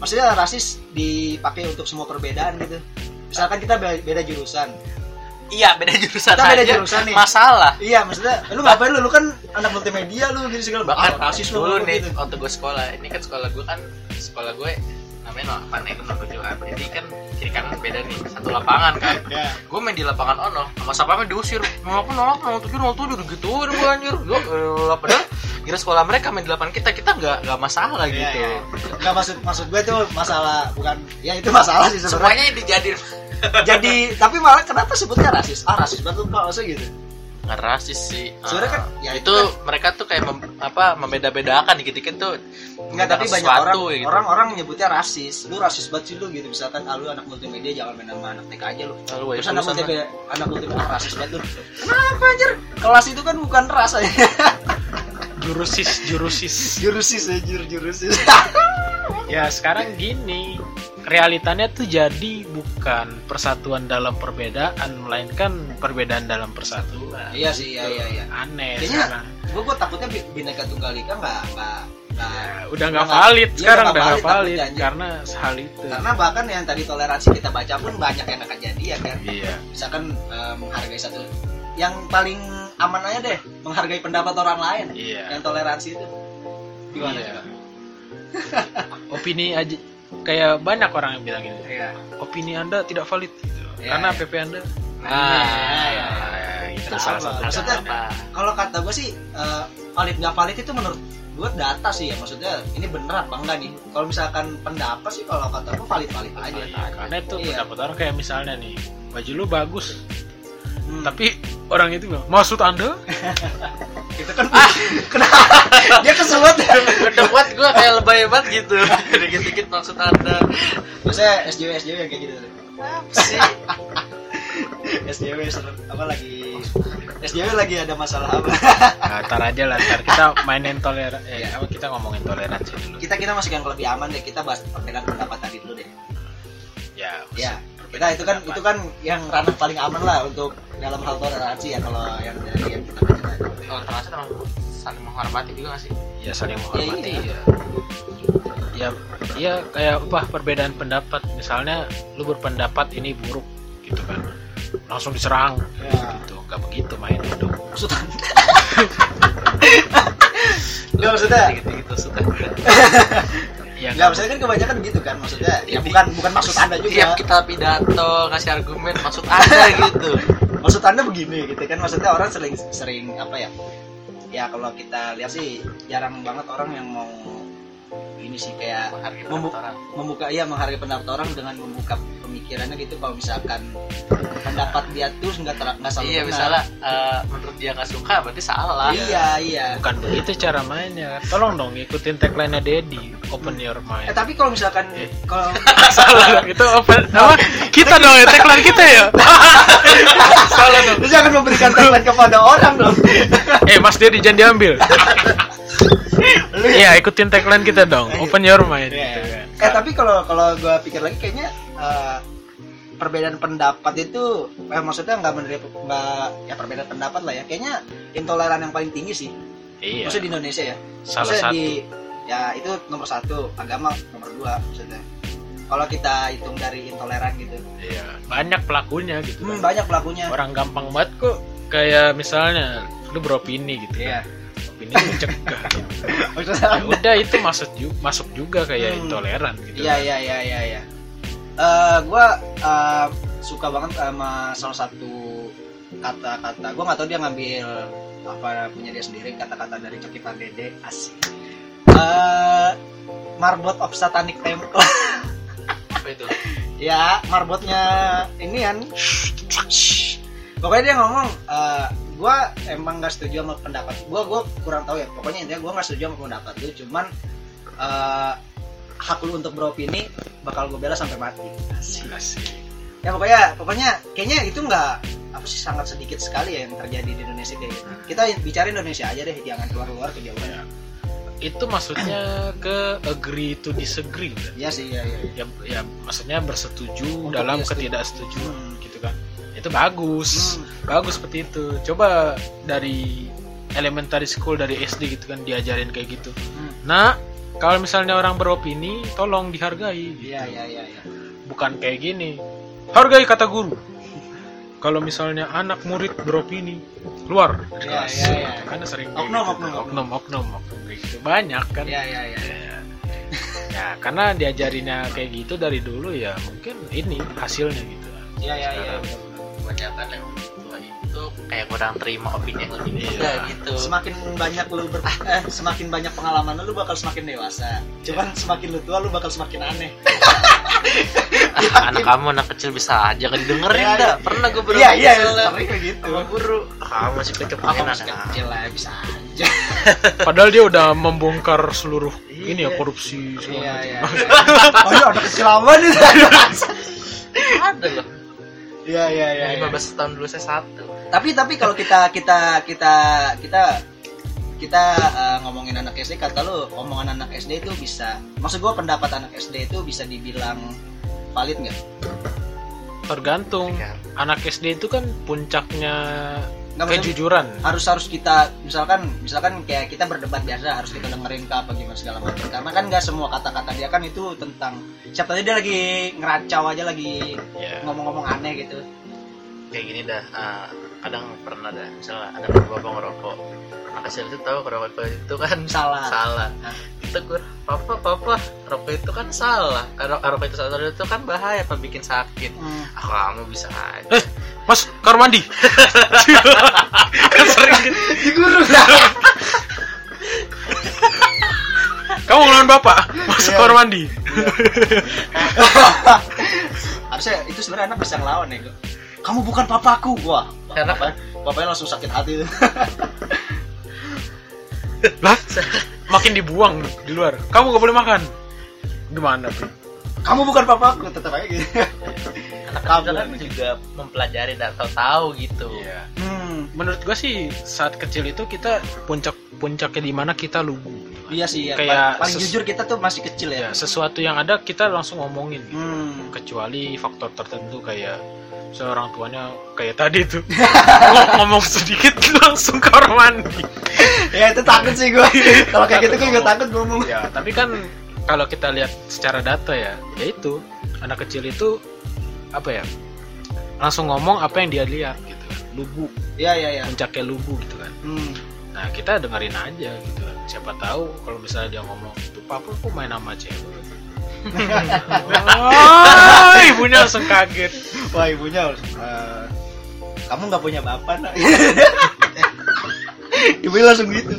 Maksudnya rasis dipakai untuk semua perbedaan gitu. Misalkan kita be- beda jurusan. Iya beda jurusan Kita beda aja. jurusan nih. Masalah. Iya, maksudnya lu ngapain lu? Lu kan anak multimedia lu gitu segala bahkan Ah, rasis lu dulu lu nih gitu. waktu gue sekolah ini kan sekolah gue kan sekolah gue namanya apa nih? Nomor tujuan jadi kan kiri kanan beda nih. Satu lapangan kan. Ya. gue main di lapangan ono. Sama siapa diusir? Mau apa nolak mau tujuh mau tujuh. Gitu gue anjir. Gue eh, padahal kira sekolah mereka main di lapangan kita kita nggak nggak masalah Iya, gitu. iya. Nggak maksud maksud gue tuh masalah bukan ya itu masalah sih sebenarnya. semuanya dijadiin Jadi tapi malah kenapa sebutnya rasis? Ah rasis banget Pak, maksudnya gitu. Nggak rasis sih Sebenarnya kan, Ah, ya itu itu mereka tuh kayak mem- apa membeda-bedakan dikit-dikit tuh Enggak, tapi banyak orang gitu. orang-orang nyebutnya rasis. Lu rasis banget sih lu gitu. Misalkan ah, lu anak multimedia jangan main sama anak TK aja lu. Lalu, ya, Terus anak multimedia anak multimedia ah, rasis banget lu. Kenapa anjir? Kelas itu kan bukan ras aja. jurusis jurusis jurusis anjir jurusis ya sekarang gini realitanya tuh jadi bukan persatuan dalam perbedaan melainkan perbedaan dalam persatuan. Iya sih iya iya iya. Aneh Kayaknya- gue gue takutnya bi- bineka tunggal ika nggak nggak Ya, udah nggak valid iya, sekarang udah nggak valid valid karena hal itu. Karena bahkan yang tadi toleransi kita baca pun banyak yang akan jadi ya kan? Iya. Misalkan eh, menghargai satu yang paling aman aja deh menghargai pendapat orang lain iya. yang toleransi itu. Gimana Iya. opini aja kayak banyak orang yang bilang gini iya. Opini anda tidak valid gitu. Iya, karena iya. PP anda. Ah, ya, itu Kenapa? salah satu Maksudnya, kalau kata gue sih eh, valid nggak valid itu menurut gue data sih ya. Maksudnya ini bener apa enggak nih? Kalau misalkan pendapat sih kalau kata gue valid valid aja. Iya, karena itu Iya. pendapat orang kayak misalnya nih baju lu bagus. Hmm. tapi orang itu bilang maksud anda itu kan kenapa? Dia kesulut ya Udah buat gue kayak lebay banget gitu. Dikit-dikit maksud anda. Biasanya SJW SJW yang kayak gitu. Apa sih? SJW apa lagi? SJW lagi ada masalah apa? Nah, ntar aja lah ntar kita mainin toleran eh apa kita ngomongin toleransi dulu. Kita kita masuk yang lebih aman deh kita bahas perbedaan pendapat tadi dulu deh. Ya ya kita itu kan itu kan yang ranah paling aman lah untuk dalam hal toleransi ya kalau yang dari yang kita baca tadi. Kalau terasa termasuk saling menghormati juga gak sih? ya saling menghormati iya. ya ya ya kayak apa perbedaan pendapat. Misalnya lu berpendapat ini buruk gitu kan. Langsung diserang ya gitu. Nggak begitu mainnya dong. Maksudnya Nggak maksudnya Gitu-gitu suka. ya Nggak maksudnya kan kebanyakan gitu kan maksudnya ya bukan bukan maksud anda Tiap juga kita pidato kasih argumen maksud anda gitu. maksud anda begini gitu kan maksudnya orang sering sering apa ya ya kalau kita lihat sih jarang banget orang yang mau ini sih kayak orang. membuka iya menghargai pendapat orang dengan membuka pemikirannya gitu. Kalau misalkan pendapat dia tuh nggak ter nggak selalu Iya benar. misalnya eh, menurut dia nggak suka berarti salah. iya iya. Bukan begitu cara mainnya. Tolong dong ikutin tagline nya Dedi open your eh mind tapi kalau misalkan Eh. kalau salah. Itu open apa? Kita dong ya tagline kita ya. Salah dong. Lu jangan memberikan tagline kepada orang dong. Eh Mas Dedi jangan diambil. ya- iya ikutin tagline kita dong. Open your mind Iya. gitu kan. Eh tapi kalau kalau gue pikir lagi kayaknya eh, perbedaan pendapat itu eh, maksudnya nggak menerima nggak ya perbedaan pendapat lah ya. Kayaknya intoleran yang paling tinggi sih. Iya. Maksudnya di Indonesia ya. Salah maksudnya satu. di ya itu nomor satu. Agama nomor dua maksudnya. Kalau kita hitung dari intoleran gitu. Iya banyak pelakunya gitu hmm, kan. banyak pelakunya. Orang gampang banget kok. Kayak misalnya lu beropini gitu Iya. kan opini lu cegah ya udah itu masuk juga masuk juga kayak Hmm. intoleran gitu Iya iya iya iya iya. Eh gua eh, suka banget sama salah satu kata-kata. Gua nggak tahu dia ngambil apa punya dia sendiri kata-kata dari Coki Pardede asik. Eh Marbot of Satanic Temple. Apa itu? ya, marbotnya ini kan. Pokoknya dia ngomong eh gua emang nggak setuju sama pendapat gua gua kurang tahu ya pokoknya intinya gua nggak setuju sama pendapat lu cuman eh hak lu untuk beropini bakal gue bela sampai mati Asik. Asik. ya pokoknya pokoknya kayaknya itu nggak apa sih sangat sedikit sekali ya yang terjadi di Indonesia kayak gitu kita bicara Indonesia aja deh jangan keluar keluar ke jauhan itu maksudnya ke agree to disagree kan? Iya sih ya ya ya ya maksudnya bersetuju Untuk dalam setuju. ketidaksetujuan Hmm. gitu kan itu bagus Hmm. bagus seperti itu coba dari elementary school dari SD gitu kan diajarin kayak gitu Hmm. nah kalau misalnya orang beropini tolong dihargai gitu. iya iya iya ya. bukan kayak gini hargai kata guru kalau misalnya anak murid beropini keluar dari Iya, kelas. Gitu. kan sering Oknum, gitu. oknum, oknum oknum oknum gitu banyak kan iya iya iya Ya. ya karena diajarinnya kayak gitu dari dulu ya mungkin ini hasilnya gitu iya iya iya Kebanyakan yang tua itu kayak kurang terima opini yang lebih muda Iya. gitu. semakin banyak lu ber eh, semakin banyak pengalaman lu, bakal semakin dewasa cuman semakin lu tua lu bakal semakin aneh Ah, anak kamu anak kecil bisa aja kan didengerin Iya, dah. iya. Pernah gue iya iya soalnya sering kayak gitu sama guru. Kamu masih kecil apa pengen masih anak. kecil lah bisa aja padahal dia udah membongkar seluruh ini ya Iya. korupsi segala iya iya oh iya ada kecil apa nih Ada loh. Iya iya iya iya. 15 tahun dulu saya satu. tapi tapi kalau kita kita kita kita kita eh, ngomongin anak SD kata lu omongan anak SD itu bisa maksud gua pendapat anak SD itu bisa dibilang valid nggak tergantung anak SD itu kan puncaknya kejujuran. harus harus kita misalkan misalkan kayak kita berdebat biasa harus kita dengerin ke apa gimana segala macam. Karena kan nggak semua kata-kata dia kan itu tentang siapa tahu dia lagi ngeracau aja lagi ya ngomong-ngomong aneh gitu. Kayak gini dah ah, kadang pernah dah misalnya ada bapak ngerokok kecil itu tahu rokok itu kan salah. salah. Tegur papa papa rokok itu kan salah. Kalau rokok itu salah itu kan bahaya apa bikin sakit. Hmm. ah, kamu bisa aja. Eh mas kamar mandi. Kan sering digurung kamu ngelawan bapak masuk Iya. kamar mandi. Harusnya itu sebenarnya anak bisa ngelawan ya gua. kamu bukan papaku wah Karena- bapak, bapaknya langsung sakit hati. Lah makin dibuang di luar. Kamu gak boleh makan. Gimana Pi? Kamu bukan papaku tetap aja gitu. Anak kecil kan juga mempelajari dan tahu tahu gitu hmm. menurut gua sih saat kecil itu kita puncak puncaknya di mana kita lugu iya sih ya. Kayak paling jujur kita tuh masih kecil ya. Ya sesuatu yang ada kita langsung ngomongin hmm. kecuali faktor tertentu kayak seorang tuanya kayak tadi tuh Ngom- ngomong sedikit langsung ke kamar mandi. Ya itu takut sih gue kalau kayak gitu gue juga takut ngomong. ya tapi kan kalau kita lihat secara data ya ya itu anak kecil itu apa ya langsung ngomong apa yang dia lihat gitu. Kan lugu. Iya iya iya puncaknya lugu gitu kan. Hmm. nah kita dengerin aja gitu. Kan siapa tahu kalau misalnya dia ngomong itu papa kok main sama cewek? Oh, ibunya langsung kaget. Wah ibunya eh, kamu nggak punya bapak nak? Ibunya langsung gitu.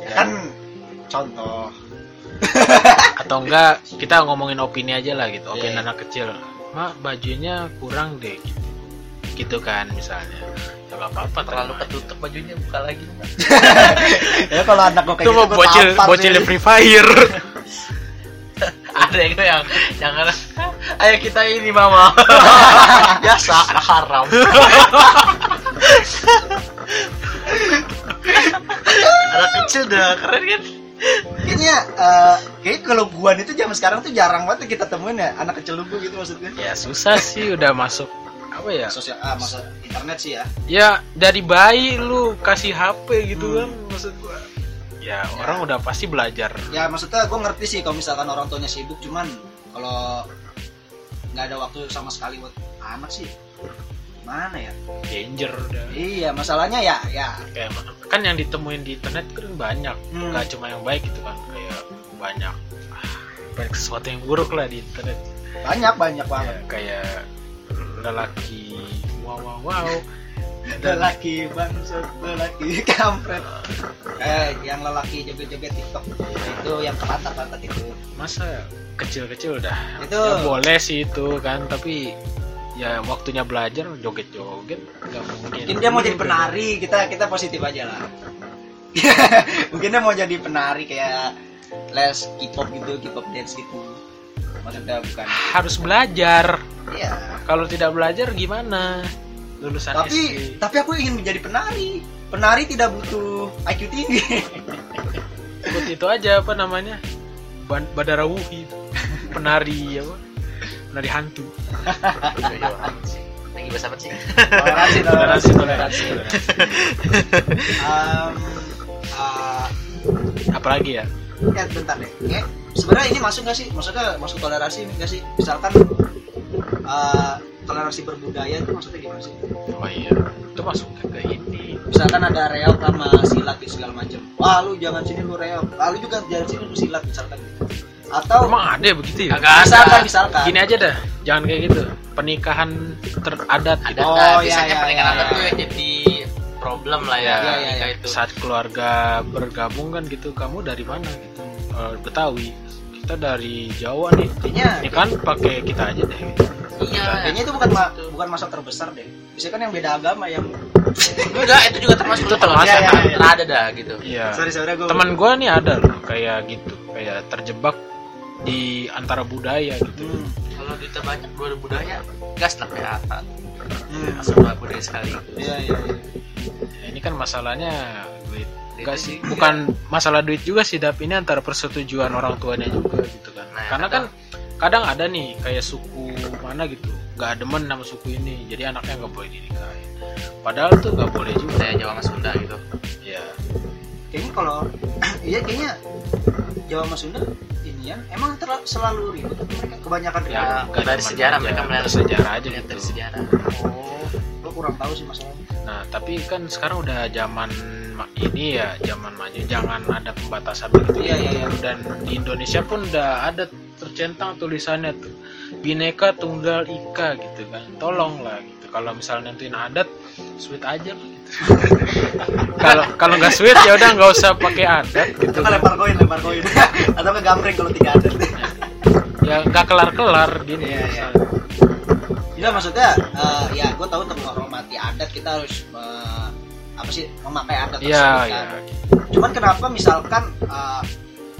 Ya. Kan contoh atau enggak kita ngomongin opini aja lah gitu opini Iya. anak kecil. Mak bajunya kurang deh. Gitu gitu kan misalnya. Ya nggak apa-apa terlalu aja. ketutup bajunya buka lagi. Ya kalau anak gue kayak itu gitu mau bocil bocil free fire. Ada yang yang jangan ayo kita ini mama. Biasa anak haram. Anak kecil udah keren kan kayaknya eh, kayak kalau guan itu zaman sekarang tuh jarang banget kita temuin ya anak kecil lugu gitu maksudnya. Ya susah sih udah masuk apa ya? Sosial ah masa internet sih ya. Ya dari bayi lu kasih HP gitu Hmm. kan maksud gua. Ya orang udah pasti belajar. Ya maksudnya gue ngerti sih kalau misalkan orang tuanya sibuk cuman kalau nggak ada waktu sama sekali buat anak sih mana ya? Danger udah. Iya masalahnya ya ya. Kayak kan yang ditemuin di internet kan banyak. Hmm. nggak cuma yang baik gitu kan kayak banyak ah, banyak sesuatu yang buruk lah di internet. Banyak banyak ya, banget. kayak lelaki wow wow wow. Lelaki bangsat lelaki kampret. Eh yang lelaki joget-joget tiktok. Itu yang pantat-pantat itu. Masa kecil-kecil udah Itu- ya boleh sih itu kan tapi ya waktunya belajar joget-joget nggak mungkin. Mungkin dia mau jadi penari kita kita positif aja lah. Mungkin dia mau jadi penari kayak les K-pop gitu K-pop dance gitu. Maksudnya bukan. Harus belajar. Iya. Kalau tidak belajar gimana? Lulusan tapi SD tapi aku ingin menjadi penari. Penari tidak butuh IQ tinggi. Ikut itu aja apa namanya? Ban- Badara Wuhi penari apa penari hantu. Lagi bahasa apa sih? Toleransi Toleransi, toleransi. Um, uh, apalagi ya? Ya bentar deh. Kayak, sebenarnya ini masuk gak sih? Maksudnya masuk toleransi nggak sih? Misalkan uh, toleransi berbudaya itu maksudnya gimana sih? Oh iya itu masuk ke ini. Misalkan ada reok sama silat gitu segala macam. Wah lu jangan sini lu reok. Lalu juga jangan sini lu silat misalkan gitu atau emang ada ya begitu ya? Agak ada. misalkan misalkan. Gini aja dah jangan kayak gitu. Pernikahan teradat ada gitu Oh, nah, iya, biasanya iya, pernikahan iya. adat tuh yang jadi problem lah ya, Iya, iya, nikah iya. itu. Saat keluarga bergabung kan gitu kamu dari mana gitu? Eh, Betawi. Kita dari Jawa nih. Kayaknya ini kan pakai kita aja deh. Iya kayaknya itu bukan ma- bukan masalah terbesar deh. Biasanya kan yang beda agama yang enggak itu juga termasuk Itu termasuk. Iya, iya, iya. ada dah gitu. Iya. Sorry sorry gue teman gua nih ada loh kayak gitu kayak terjebak di antara budaya gitu hmm. kalau duitnya banyak dua budaya gas lah ya hmm. masuk budaya sekali iya iya iya Ya, ini kan masalahnya duit Enggak sih, bukan masalah duit juga sih, Dap. Ini antara persetujuan orang tuanya juga gitu kan. Nah, Karena kan kadang- kadang ada nih kayak suku mana gitu, nggak demen sama suku ini, jadi anaknya nggak boleh dinikahin. Padahal tuh nggak boleh juga. Kayak Jawa sama Sunda gitu. Ya, kayaknya kalau iya kayaknya Jawa sama Sunda ya emang terla- selalu ribut mereka kebanyakan ribut Ya, nggak dari sejarah aja, mereka melihat bersejarah aja gitu. dari sejarah. oh gue kurang tahu sih masalahnya Nah, tapi kan sekarang udah zaman ma- ini ya, zaman maju, jangan ada pembatasan begitu. Iya, iya, iya. Dan di Indonesia pun udah ada tercentang tulisannya tuh, Bineka Tunggal Ika gitu kan. Tolong lah gitu. Kalau misalnya nentuin adat, sweet aja lah. Kalau kalau nggak sweet ya udah nggak usah pakai adat gitu. itu kan lempar koin lempar koin atau ke gambreng kalau tiga ada Ya nggak kelar-kelar gini. Iya, iya. Iya maksudnya eh, ya gue tahu untuk menghormati adat kita harus eh, apa sih memakai adat tersebut iya. kan. Cuman kenapa misalkan eh,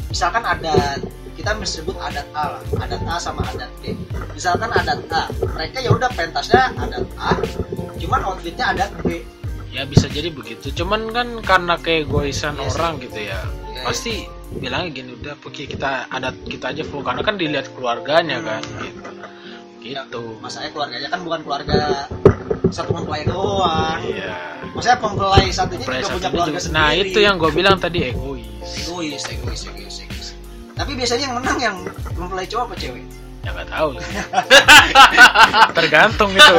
misalkan ada kita sebut adat A lah, adat A sama adat B. Misalkan adat A, mereka ya udah pentasnya adat A, cuman outfitnya adat B. Ya bisa jadi begitu. Cuman kan karena keegoisan Iya sih. orang gitu ya. Iya, Pasti bilangnya gini udah oke kita adat kita aja full karena kan dilihat keluarganya Hmm. kan gitu. Gitu. Masalahnya keluarganya kan bukan keluarga satu mempelai doang. Iya. Maksudnya mempelai satunya Mempelai juga punya keluarga juga- Nah, sendiri. itu yang gue bilang tadi egois. egois, egois, egois, egois. Tapi biasanya yang menang yang mempelai cowok apa cewek? Ya nggak tahu. Tergantung itu.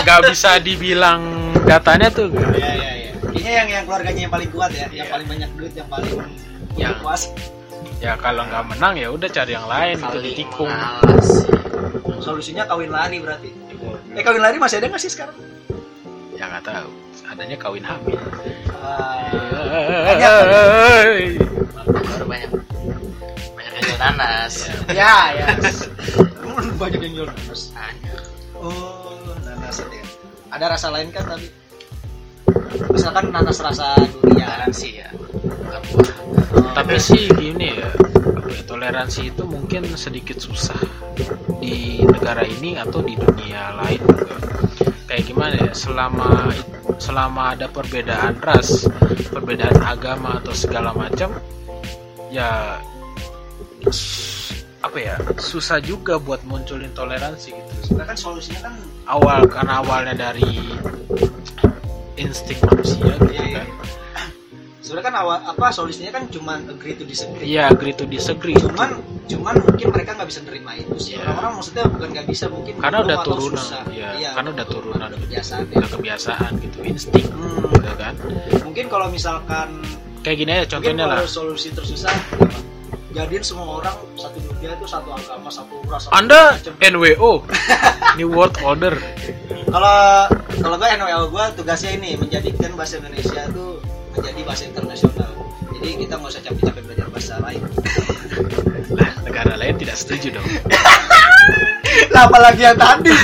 Gak bisa dibilang datanya tuh. nggak. Iya iya iya. Kayaknya yang yang keluarganya yang paling kuat ya, yang Iya. paling banyak duit, yang paling Yang- puas. Ya kalau nggak menang ya udah cari yang lain gitu Saling ditikung. mengalas. Solusinya kawin lari berarti. Eh kawin lari masih ada nggak sih sekarang? Ya nggak tahu. Adanya kawin hamil. Ah. Baru banyak. Nanas. Ya. ya ya. banyak yang jual nanas. Oh nanas ya. Ada rasa lain kan tapi? Misalkan nanas rasa durian. Garansi ya. Bukan buah. Tapi sih gini ya, ya, toleransi itu mungkin sedikit susah di negara ini atau di dunia lain juga. Kayak gimana ya? Selama selama ada perbedaan ras, perbedaan agama atau segala macam, ya apa ya susah juga buat munculin toleransi gitu. Sebenarnya kan solusinya kan Awal karena awalnya dari insting manusia gitu Iya, iya. kan. sebenarnya kan awal apa solusinya kan cuman agree to disagree. Iya, agree to disagree. cuman cuman mungkin mereka nggak bisa nerima itu sih Iya. orang-orang maksudnya bukan nggak bisa mungkin karena udah turunan susah. ya Iya, karena udah turunan udah kebiasaan ya. udah kebiasaan gitu insting Hmm, gitu kan mungkin kalau misalkan kayak gini aja mungkin contohnya lah solusi tersusah apa? Jadiin semua orang satu dunia itu satu agama satu ras satu anda macam. NWO New World Order. Kalau kalau gue NWL gue tugasnya ini menjadikan bahasa Indonesia itu menjadi bahasa internasional. Jadi kita nggak usah capek-capek belajar bahasa lain. Lah negara lain tidak setuju dong. Lah apalagi yang tadi.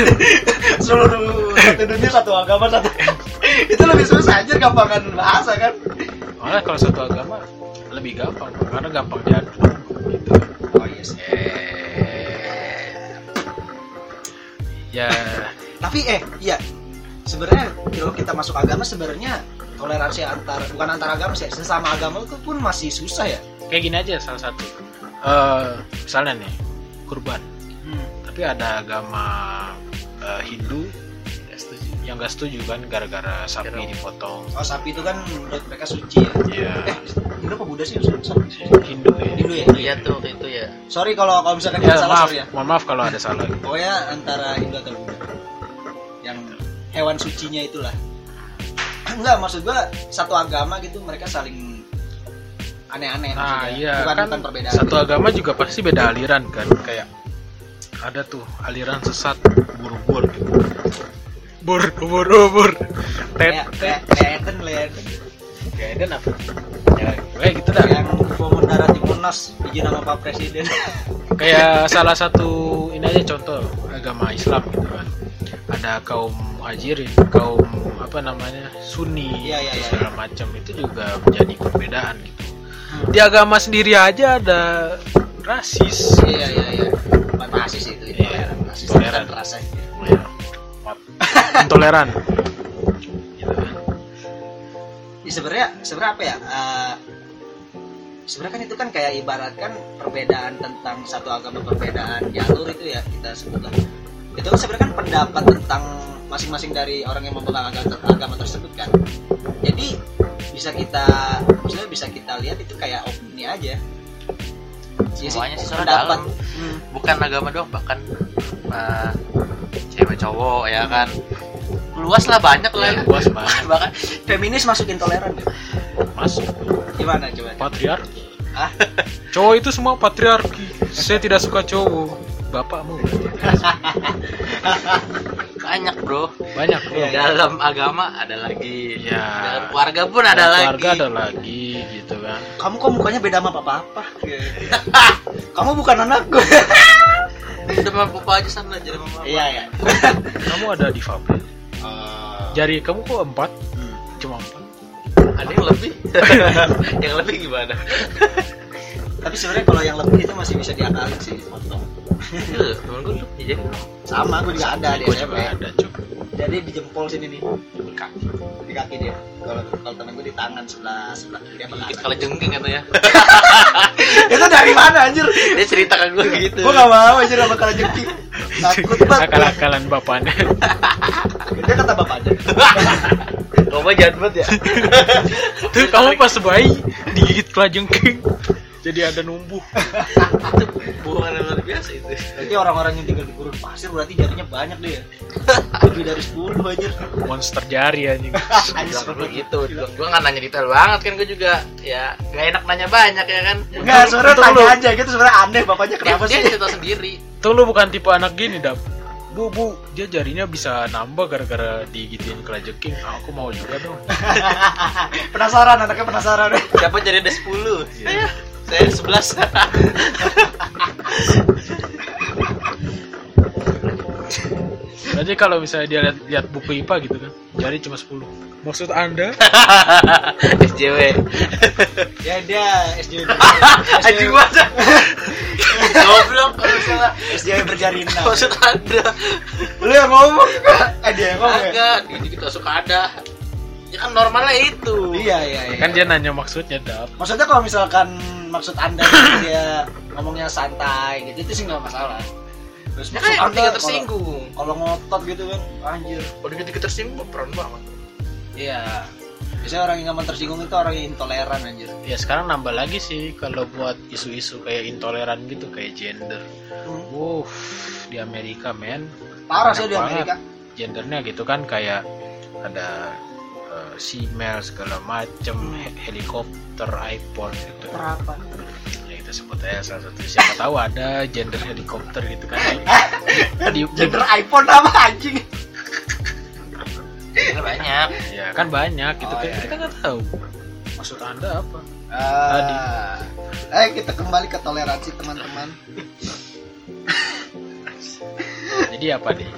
Seluruh satu dunia satu agama satu itu lebih susah aja gampangan bahasa kan. Malah kalau satu agama lebih gampang karena gampang diadu ya. Tapi eh iya. Sebenarnya kalau kita masuk agama sebenarnya toleransi antar bukan antar agama sih sesama agama itu pun masih susah ya. Kayak gini aja salah satu. Eh misalnya nih kurban. Tapi ada agama eh, Hindu yang gak setuju kan gara-gara sapi Kira- dipotong. Oh sapi itu kan menurut mereka suci ya? Ya eh Hindu apa Buddha sih? Sapi. Hindu ya. Hindu ya? Iya tuh waktu itu ya. sorry kalau kalau misalkan ya salah maaf sorry ya mohon maaf kalau ada salah pokoknya antara Hindu atau Buddha yang hewan sucinya itulah enggak maksud gua satu agama gitu mereka saling aneh-aneh Nah maksudnya. iya bukan, kan bukan perbedaan satu agama juga pasti beda aliran kan kayak ada tuh aliran sesat bur-bur gitu. Bur, bur, bur. kayak Tet, kayak tet. Ya Eden apa? Ya, kayak gitu dah. yang mau mendarat di Monas izin sama Pak Presiden Kayak salah satu ini aja contoh agama Islam gitu kan. Ada kaum muhajirin, kaum apa namanya Sunni, iya, terus iya. segala macam itu juga menjadi perbedaan gitu. Di agama sendiri aja ada rasis. iya iya iya bukan rasis itu itu Iya, toleran rasis toleran. bukan rasa Ya, maaf. intoleran. sebenarnya sebenarnya apa ya eh, sebenarnya kan itu kan kayak ibaratkan perbedaan tentang satu agama perbedaan jalur itu ya kita sebutlah itu kan sebenarnya kan pendapat tentang masing-masing dari orang yang memegang agama, agama tersebut kan. Jadi bisa kita maksudnya bisa kita lihat itu kayak opini aja. Iya Semuanya sih soalnya dalam. Hmm. bukan agama doang bahkan uh, cewek cowok ya kan luas lah banyak lah. Ya, luas banget. bahkan feminis masuk intoleran. Ya? masuk. Gimana coba? Patriarki. Ah cowok itu semua patriarki. Saya tidak suka cowok. Bapakmu. Banyak bro. Banyak bro. Iya, iya. dalam agama ada lagi. Ya dalam keluarga pun ada lagi. keluarga ada lagi gitu kan. Kamu kok mukanya beda sama papa apa kamu bukan anakku udah sama papa aja sana jadi mama iya ya kamu ada di fabel jari kamu kok empat? Hmm. cuma empat? Ada yang lebih? Yang lebih gimana? Tapi sebenarnya kalau yang lebih itu masih bisa diakalin sih potong temen gue sama gue juga ada di SMP juga ada jadi di jempol sini nih. Di kaki. Di kaki dia. Kalau kalau temen gue di tangan sebelah sebelah kiri apa kanan kali jengking katanya itu dari mana anjir? Dia cerita ke gue gitu. gue gak mau anjir sama kalau jengking. Takut banget. Akal-akalan bapaknya dia kata bapaknya Kamu jahat banget ya? Tuh kamu pas bayi digigit kelajengking jadi ada numbuh. Bukan luar biasa itu. Berarti orang-orang yang tinggal di gurun pasir berarti jarinya banyak deh ya? Lebih dari 10 anjir. Monster jari anjing. Begitu gue nggak nanya detail banget kan gue juga ya gak enak nanya banyak ya kan. Enggak, sebenarnya tanya aja gitu sebenarnya aneh bapaknya dia, kenapa dia sih? cerita sendiri. Tuh lu bukan tipe anak gini dap? Bu bu dia jarinya bisa nambah gara-gara digituin kelajengking Ah, aku mau juga dong. Penasaran anaknya penasaran. Siapa jadi ada 10 saya saya 11 Berarti kalau misalnya dia lihat, lihat buku IPA gitu kan, jari cuma 10. Maksud Anda? SJW ya dia SJW anjing banget goblok kalau salah. SJW berjari enam maksud ada lu yang ngomong eh dia yang ngomong ya? agak gitu kita suka ada ya kan normalnya itu. Iya iya iya. Kan dia nanya maksudnya, Dap. maksudnya kalau misalkan maksud anda dia ngomongnya santai gitu itu sih nggak masalah. Terus ya kan nggak tersinggung. kalau ngotot gitu kan anjir. Udah dikit tersinggung peran banget. Iya. Biasanya orang yang nggak tersinggung itu orang yang intoleran anjir. Ya sekarang nambah lagi sih kalau buat isu-isu kayak intoleran gitu, kayak gender. Wuh, di Amerika men, parah sih di. Amerika. gendernya gitu kan kayak ada eh, female segala macem, he- helikopter, iPod gitu. Perapan. Ya, kita sebut aja salah satu. Siapa tahu ada gender helikopter gitu kan. Di, di- gender iPhone apa anjing? Ya banyak. Ya kan? Banyak gitu Oh, kan. iya, kita nggak tahu. Maksud anda apa? Ah, eh kita kembali ke toleransi teman-teman. Jadi apa nih?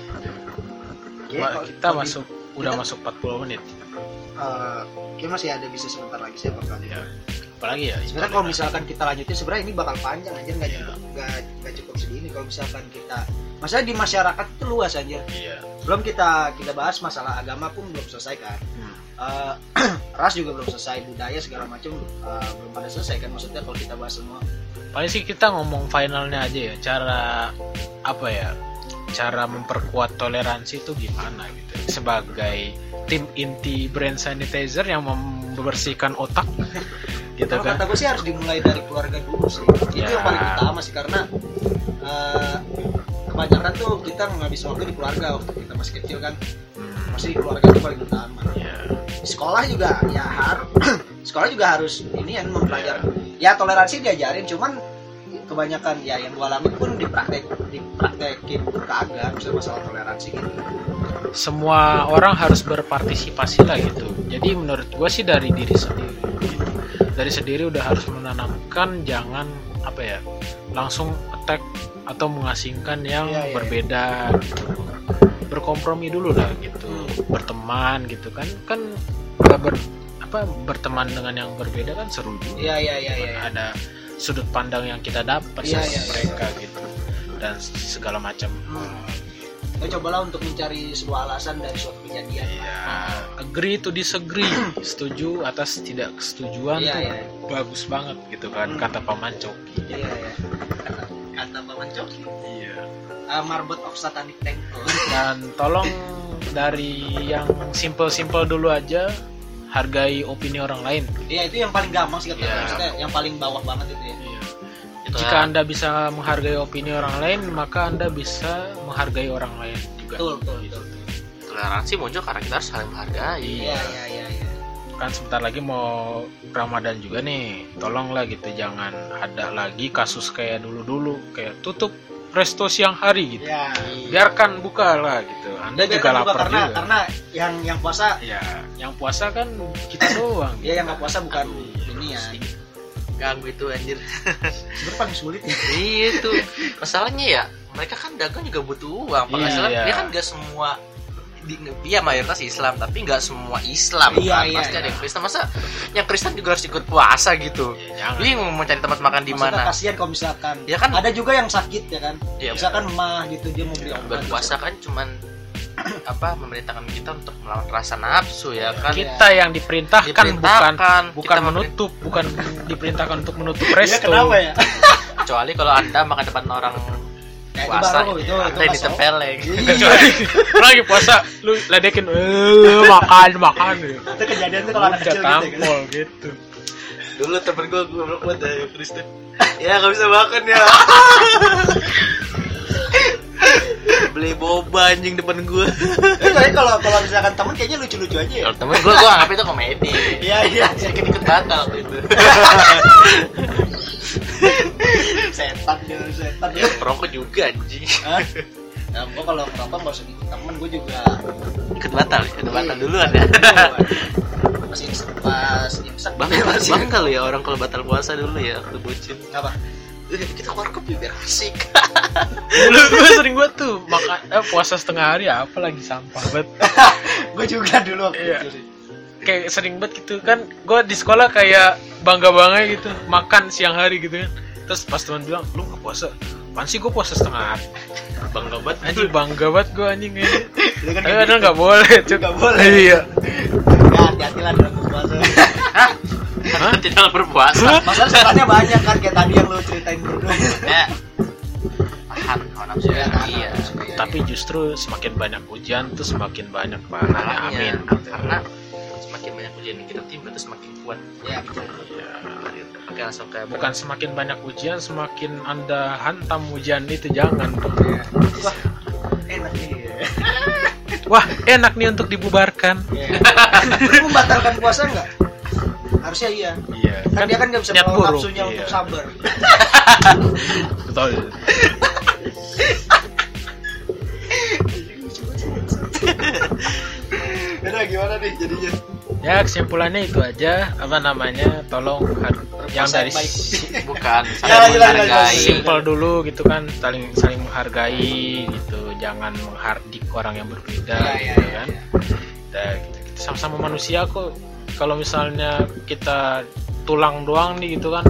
Oke, Ma- kita masuk udah masuk 40 menit oke masih ada bisa sebentar lagi saya bakal ya. apalagi ya sebenarnya kalau misalkan kita lanjutin sebenarnya ini bakal panjang aja nggak Iya. cukup nggak cukup segini. Kalau misalkan kita masalah di masyarakat itu luas aja iya. Belum kita kita bahas masalah agama pun belum selesai kan. Hmm. Eh, ras juga belum selesai budaya segala macam eh, belum pada selesai kan maksudnya kalau kita bahas semua. Paling sih kita ngomong finalnya aja ya cara apa ya cara memperkuat toleransi itu gimana gitu? Sebagai tim inti brand sanitizer yang membersihkan otak gitu kan? kata gue sih harus dimulai dari keluarga dulu sih. Itu Ya. yang paling utama sih karena eh, kebanyakan tuh kita ngabis waktu di keluarga waktu kita masih kecil kan. Hmm, pasti keluarga itu paling utama. Ya. Sekolah juga ya harus sekolah juga harus ini yang mempelajari. Ya toleransi diajarin cuman kebanyakan ya yang gua alami pun dipraktek dipraktekin kagak misalnya masalah toleransi gitu semua orang harus berpartisipasi lah gitu jadi menurut gue sih dari diri sendiri gitu. dari sendiri udah harus menanamkan jangan apa ya langsung attack atau mengasingkan yang Iya, iya, berbeda gitu. berkompromi dulu lah gitu berteman gitu kan kan ber apa berteman dengan yang berbeda kan seru juga iya iya iya iya ada sudut pandang yang kita dapat Iya, sama iya, iya. mereka gitu dan segala macam Hmm. ya cobalah untuk mencari sebuah alasan dari suatu kejadian Iya. Agree to disagree. Setuju atas tidak kesetujuan Iya, tuh iya. bagus banget gitu kan Hmm. kata Paman Coki. iya ya kata, kata paman coki Iya. uh, marbot of satanic temple Dan tolong dari yang simple-simple dulu aja hargai opini orang lain. Iya itu yang paling gampang sih kata Iya. maksudnya yang paling bawah banget itu ya. Itu Jika ya. Anda bisa menghargai opini orang lain, maka Anda bisa menghargai orang lain juga. Betul betul betul. toleransi muncul karena kita harus saling menghargai Iya iya iya iya. Kan sebentar lagi mau Ramadan juga nih. Tolonglah gitu jangan ada lagi kasus kayak dulu-dulu kayak tutup resto siang hari gitu. Iya. Biarkan buka lah gitu. Anda Biarkan juga buka lapar karena juga. karena yang yang puasa Ya, yang puasa kan kita doang. ya yang nggak puasa bukan Aduh, ini ya. ganggu itu anjir Sebenarnya paling sulit ya. iya itu masalahnya ya mereka kan dagang juga butuh uang penghasilan Iya. dia kan gak semua di, dia mayoritas Islam tapi nggak semua Islam Iya, kan iya, pasti ada iya. yang Kristen masa yang Kristen juga harus ikut puasa gitu Ya, jangan. bingung mau cari tempat makan di mana kasihan kalau misalkan Ya kan? ada juga yang sakit ya kan. Iya. Misalkan mah gitu dia mau beli obat. berpuasa kan cuman apa memerintahkan kita untuk melawan rasa nafsu ya kan kita yang diperintahkan, Diperintahkan, bukan bukan menutup, bukan diperintahkan untuk menutup Iya resto. kenapa ya? kecuali kalau anda makan depan orang Ya, itu puasa baru, itu- ya, ditempeleng Kecuali lu lagi puasa, lu ledekin, eh makan makan gitu. Itu kejadian tuh kalau anak kecil gitu. ya, kan? tampol gitu. dulu temen gue gue belum buat dari Kristen ya nggak bisa makan ya beli boba anjing depan gue Eh, tapi kalau kalau misalkan temen kayaknya lucu-lucu aja ya. kalau temen gue gue anggap itu komedi Iya iya. saya ikut batal waktu itu setan dia setan ya perokok juga anjing Hah? Ya, gua kalau ngerokok nggak usah ikut temen, gue juga ikut batal ya ikut batal duluan ya pas ins- pas imsak bangga bangga lu ya orang kalau batal puasa dulu ya waktu bucin apa? Eh, kita warkop ya biar asik Dulu gue sering banget tuh makan eh, puasa setengah hari apa lagi sampah banget. gue juga dulu waktu Iya. itu sih. Kayak sering banget gitu kan. Gue di sekolah kayak bangga banget gitu makan siang hari gitu kan. Terus pas teman bilang, "Lu nggak puasa?" Apaan sih gue puasa setengah hari? bangga banget Anjing bangga banget gue anjing ini. Kan Tapi gitu. nggak boleh, Cuk. Nggak boleh. Iya. Ya hati-hati lah dalam berpuasa. Hah? tidak berpuasa Masalah setannya banyak kan kayak tadi yang lu ceritain berdua. ya tahan hawa nafsu Iya, ya iya nafsu, iya. Tapi justru semakin banyak hujan tuh semakin banyak pahalanya. Masalahnya, Amin. karena semakin banyak ujian yang kita timba itu semakin kuat Iya betul. Ya. oke langsung kayak Bukan semakin banyak ujian, semakin anda hantam ujian itu jangan. dong. Wah, enak nih. Wah, enak nih untuk dibubarkan. Iya. Lu membatalkan puasa nggak? Harusnya iya. Iya. Kan dia kan nggak bisa buruk, nafsunya iya. untuk sabar. Betul. Gimana nih jadinya? Ya kesimpulannya itu aja. Apa namanya? Tolong har- yang dari bukan Ya, saling jelas, menghargai jelas. simple dulu gitu kan, saling saling menghargai gitu. Jangan menghardik orang yang berbeda Iya, iya, gitu iya, kan. iya. Kita, kita, sama-sama manusia kok. Kalau misalnya kita tulang doang nih gitu kan,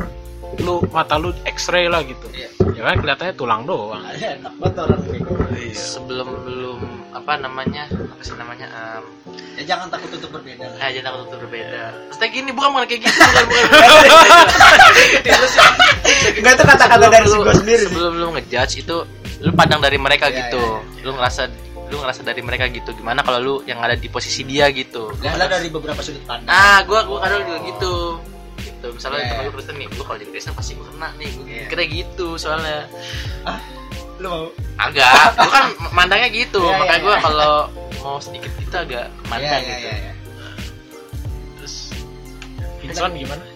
lu mata lu X-ray lah gitu. Iya. Ya kan kelihatannya tulang doang. Enak banget orang bego. sebelum belum apa namanya apa sih namanya um, Ya jangan takut untuk berbeda. lah. eh jangan takut untuk berbeda. Maksudnya gini bukan bukan kayak gitu bukan bukan. Enggak itu kata-kata dari lu- gue sendiri. sebelum lu ngejudge itu lu pandang dari mereka Iya, gitu. iya, lu ngerasa lu ngerasa dari mereka gitu. Gimana kalau lu yang ada di posisi dia gitu? Lihatlah dari beberapa sudut pandang. ah gua gua kadang juga gitu. Gitu. Misalnya Iya. temen lu Kristen nih gua kalau jadi Kristen pasti gua kena nih. Gua Iya. kira gitu soalnya Lu mau? agak gua kan mandangnya gitu Iya, iya, makanya gua iya. kalau mau sedikit gitu agak mandang Iya, gitu iya, iya. Terus Vincent gimana? Ya,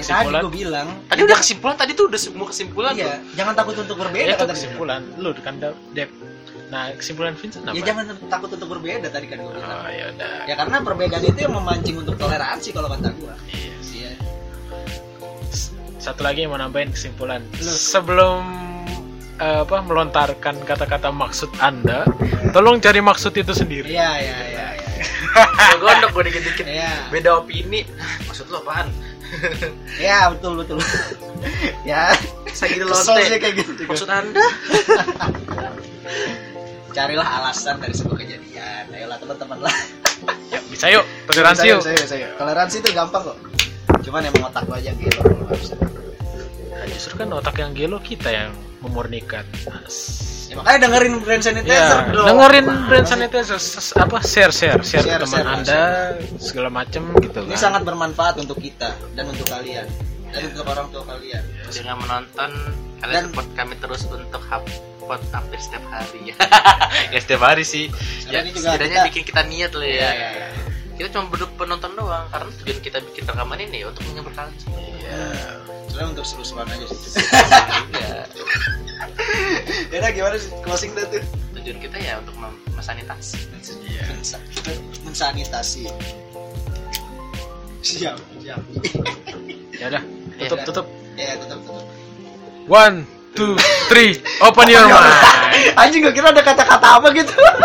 tadi Kesimpulan? gue bilang. tadi udah kesimpulan tadi tuh udah semua kesimpulan tuh Iya, jangan takut untuk berbeda Ya, itu tadi. kesimpulan. Lu kan Dep. Nah, kesimpulan Vincent apa? Ya jangan takut untuk berbeda tadi kan gue bilang. Oh, ya udah. Ya karena perbedaan itu yang memancing untuk toleransi kalau kata gue. Iya. Iya. Satu lagi yang mau nambahin kesimpulan. Lu. Sebelum eh, apa melontarkan kata-kata maksud Anda, tolong cari maksud itu sendiri. Iya, iya, iya, gua gondok gua dikit-dikit Iya. beda opini maksud lu apaan Ya, betul betul. ya, saya gitu kesel lonte sih kayak gitu. maksud anda carilah alasan dari sebuah kejadian ayolah teman-teman lah Yuk, bisa yuk, toleransi yuk. Bisa, bisa, bisa. toleransi itu gampang kok cuman emang otak lo aja gitu justru kan otak yang gelo kita yang memurnikan. ya, makanya dengerin brand sanitizer Ya, dong dengerin brand sanitizer apa share share share, Share, ke teman share, anda segala macem gitu ini kan. sangat bermanfaat untuk kita dan untuk kalian dan untuk orang tua kalian dengan menonton kalian Dan- support kami terus untuk upload hampir setiap hari ya setiap hari sih ya Karena ini setidaknya kita- bikin kita niat lah ya, iya, iya. kita cuma berdua penonton doang karena tujuan kita bikin rekaman ini untuk menghibur kalian semua Iya. Sebenarnya untuk seru-seruan aja sih ya ya udah, gimana sih closing dah tuh tujuan kita ya untuk mem- mensanitasi Iya. Mensa- mensanitasi siap siap Ya udah, tutup Iya. tutup. ya tutup tutup One, two, three, open your mind. anjing gak kira ada kata-kata apa gitu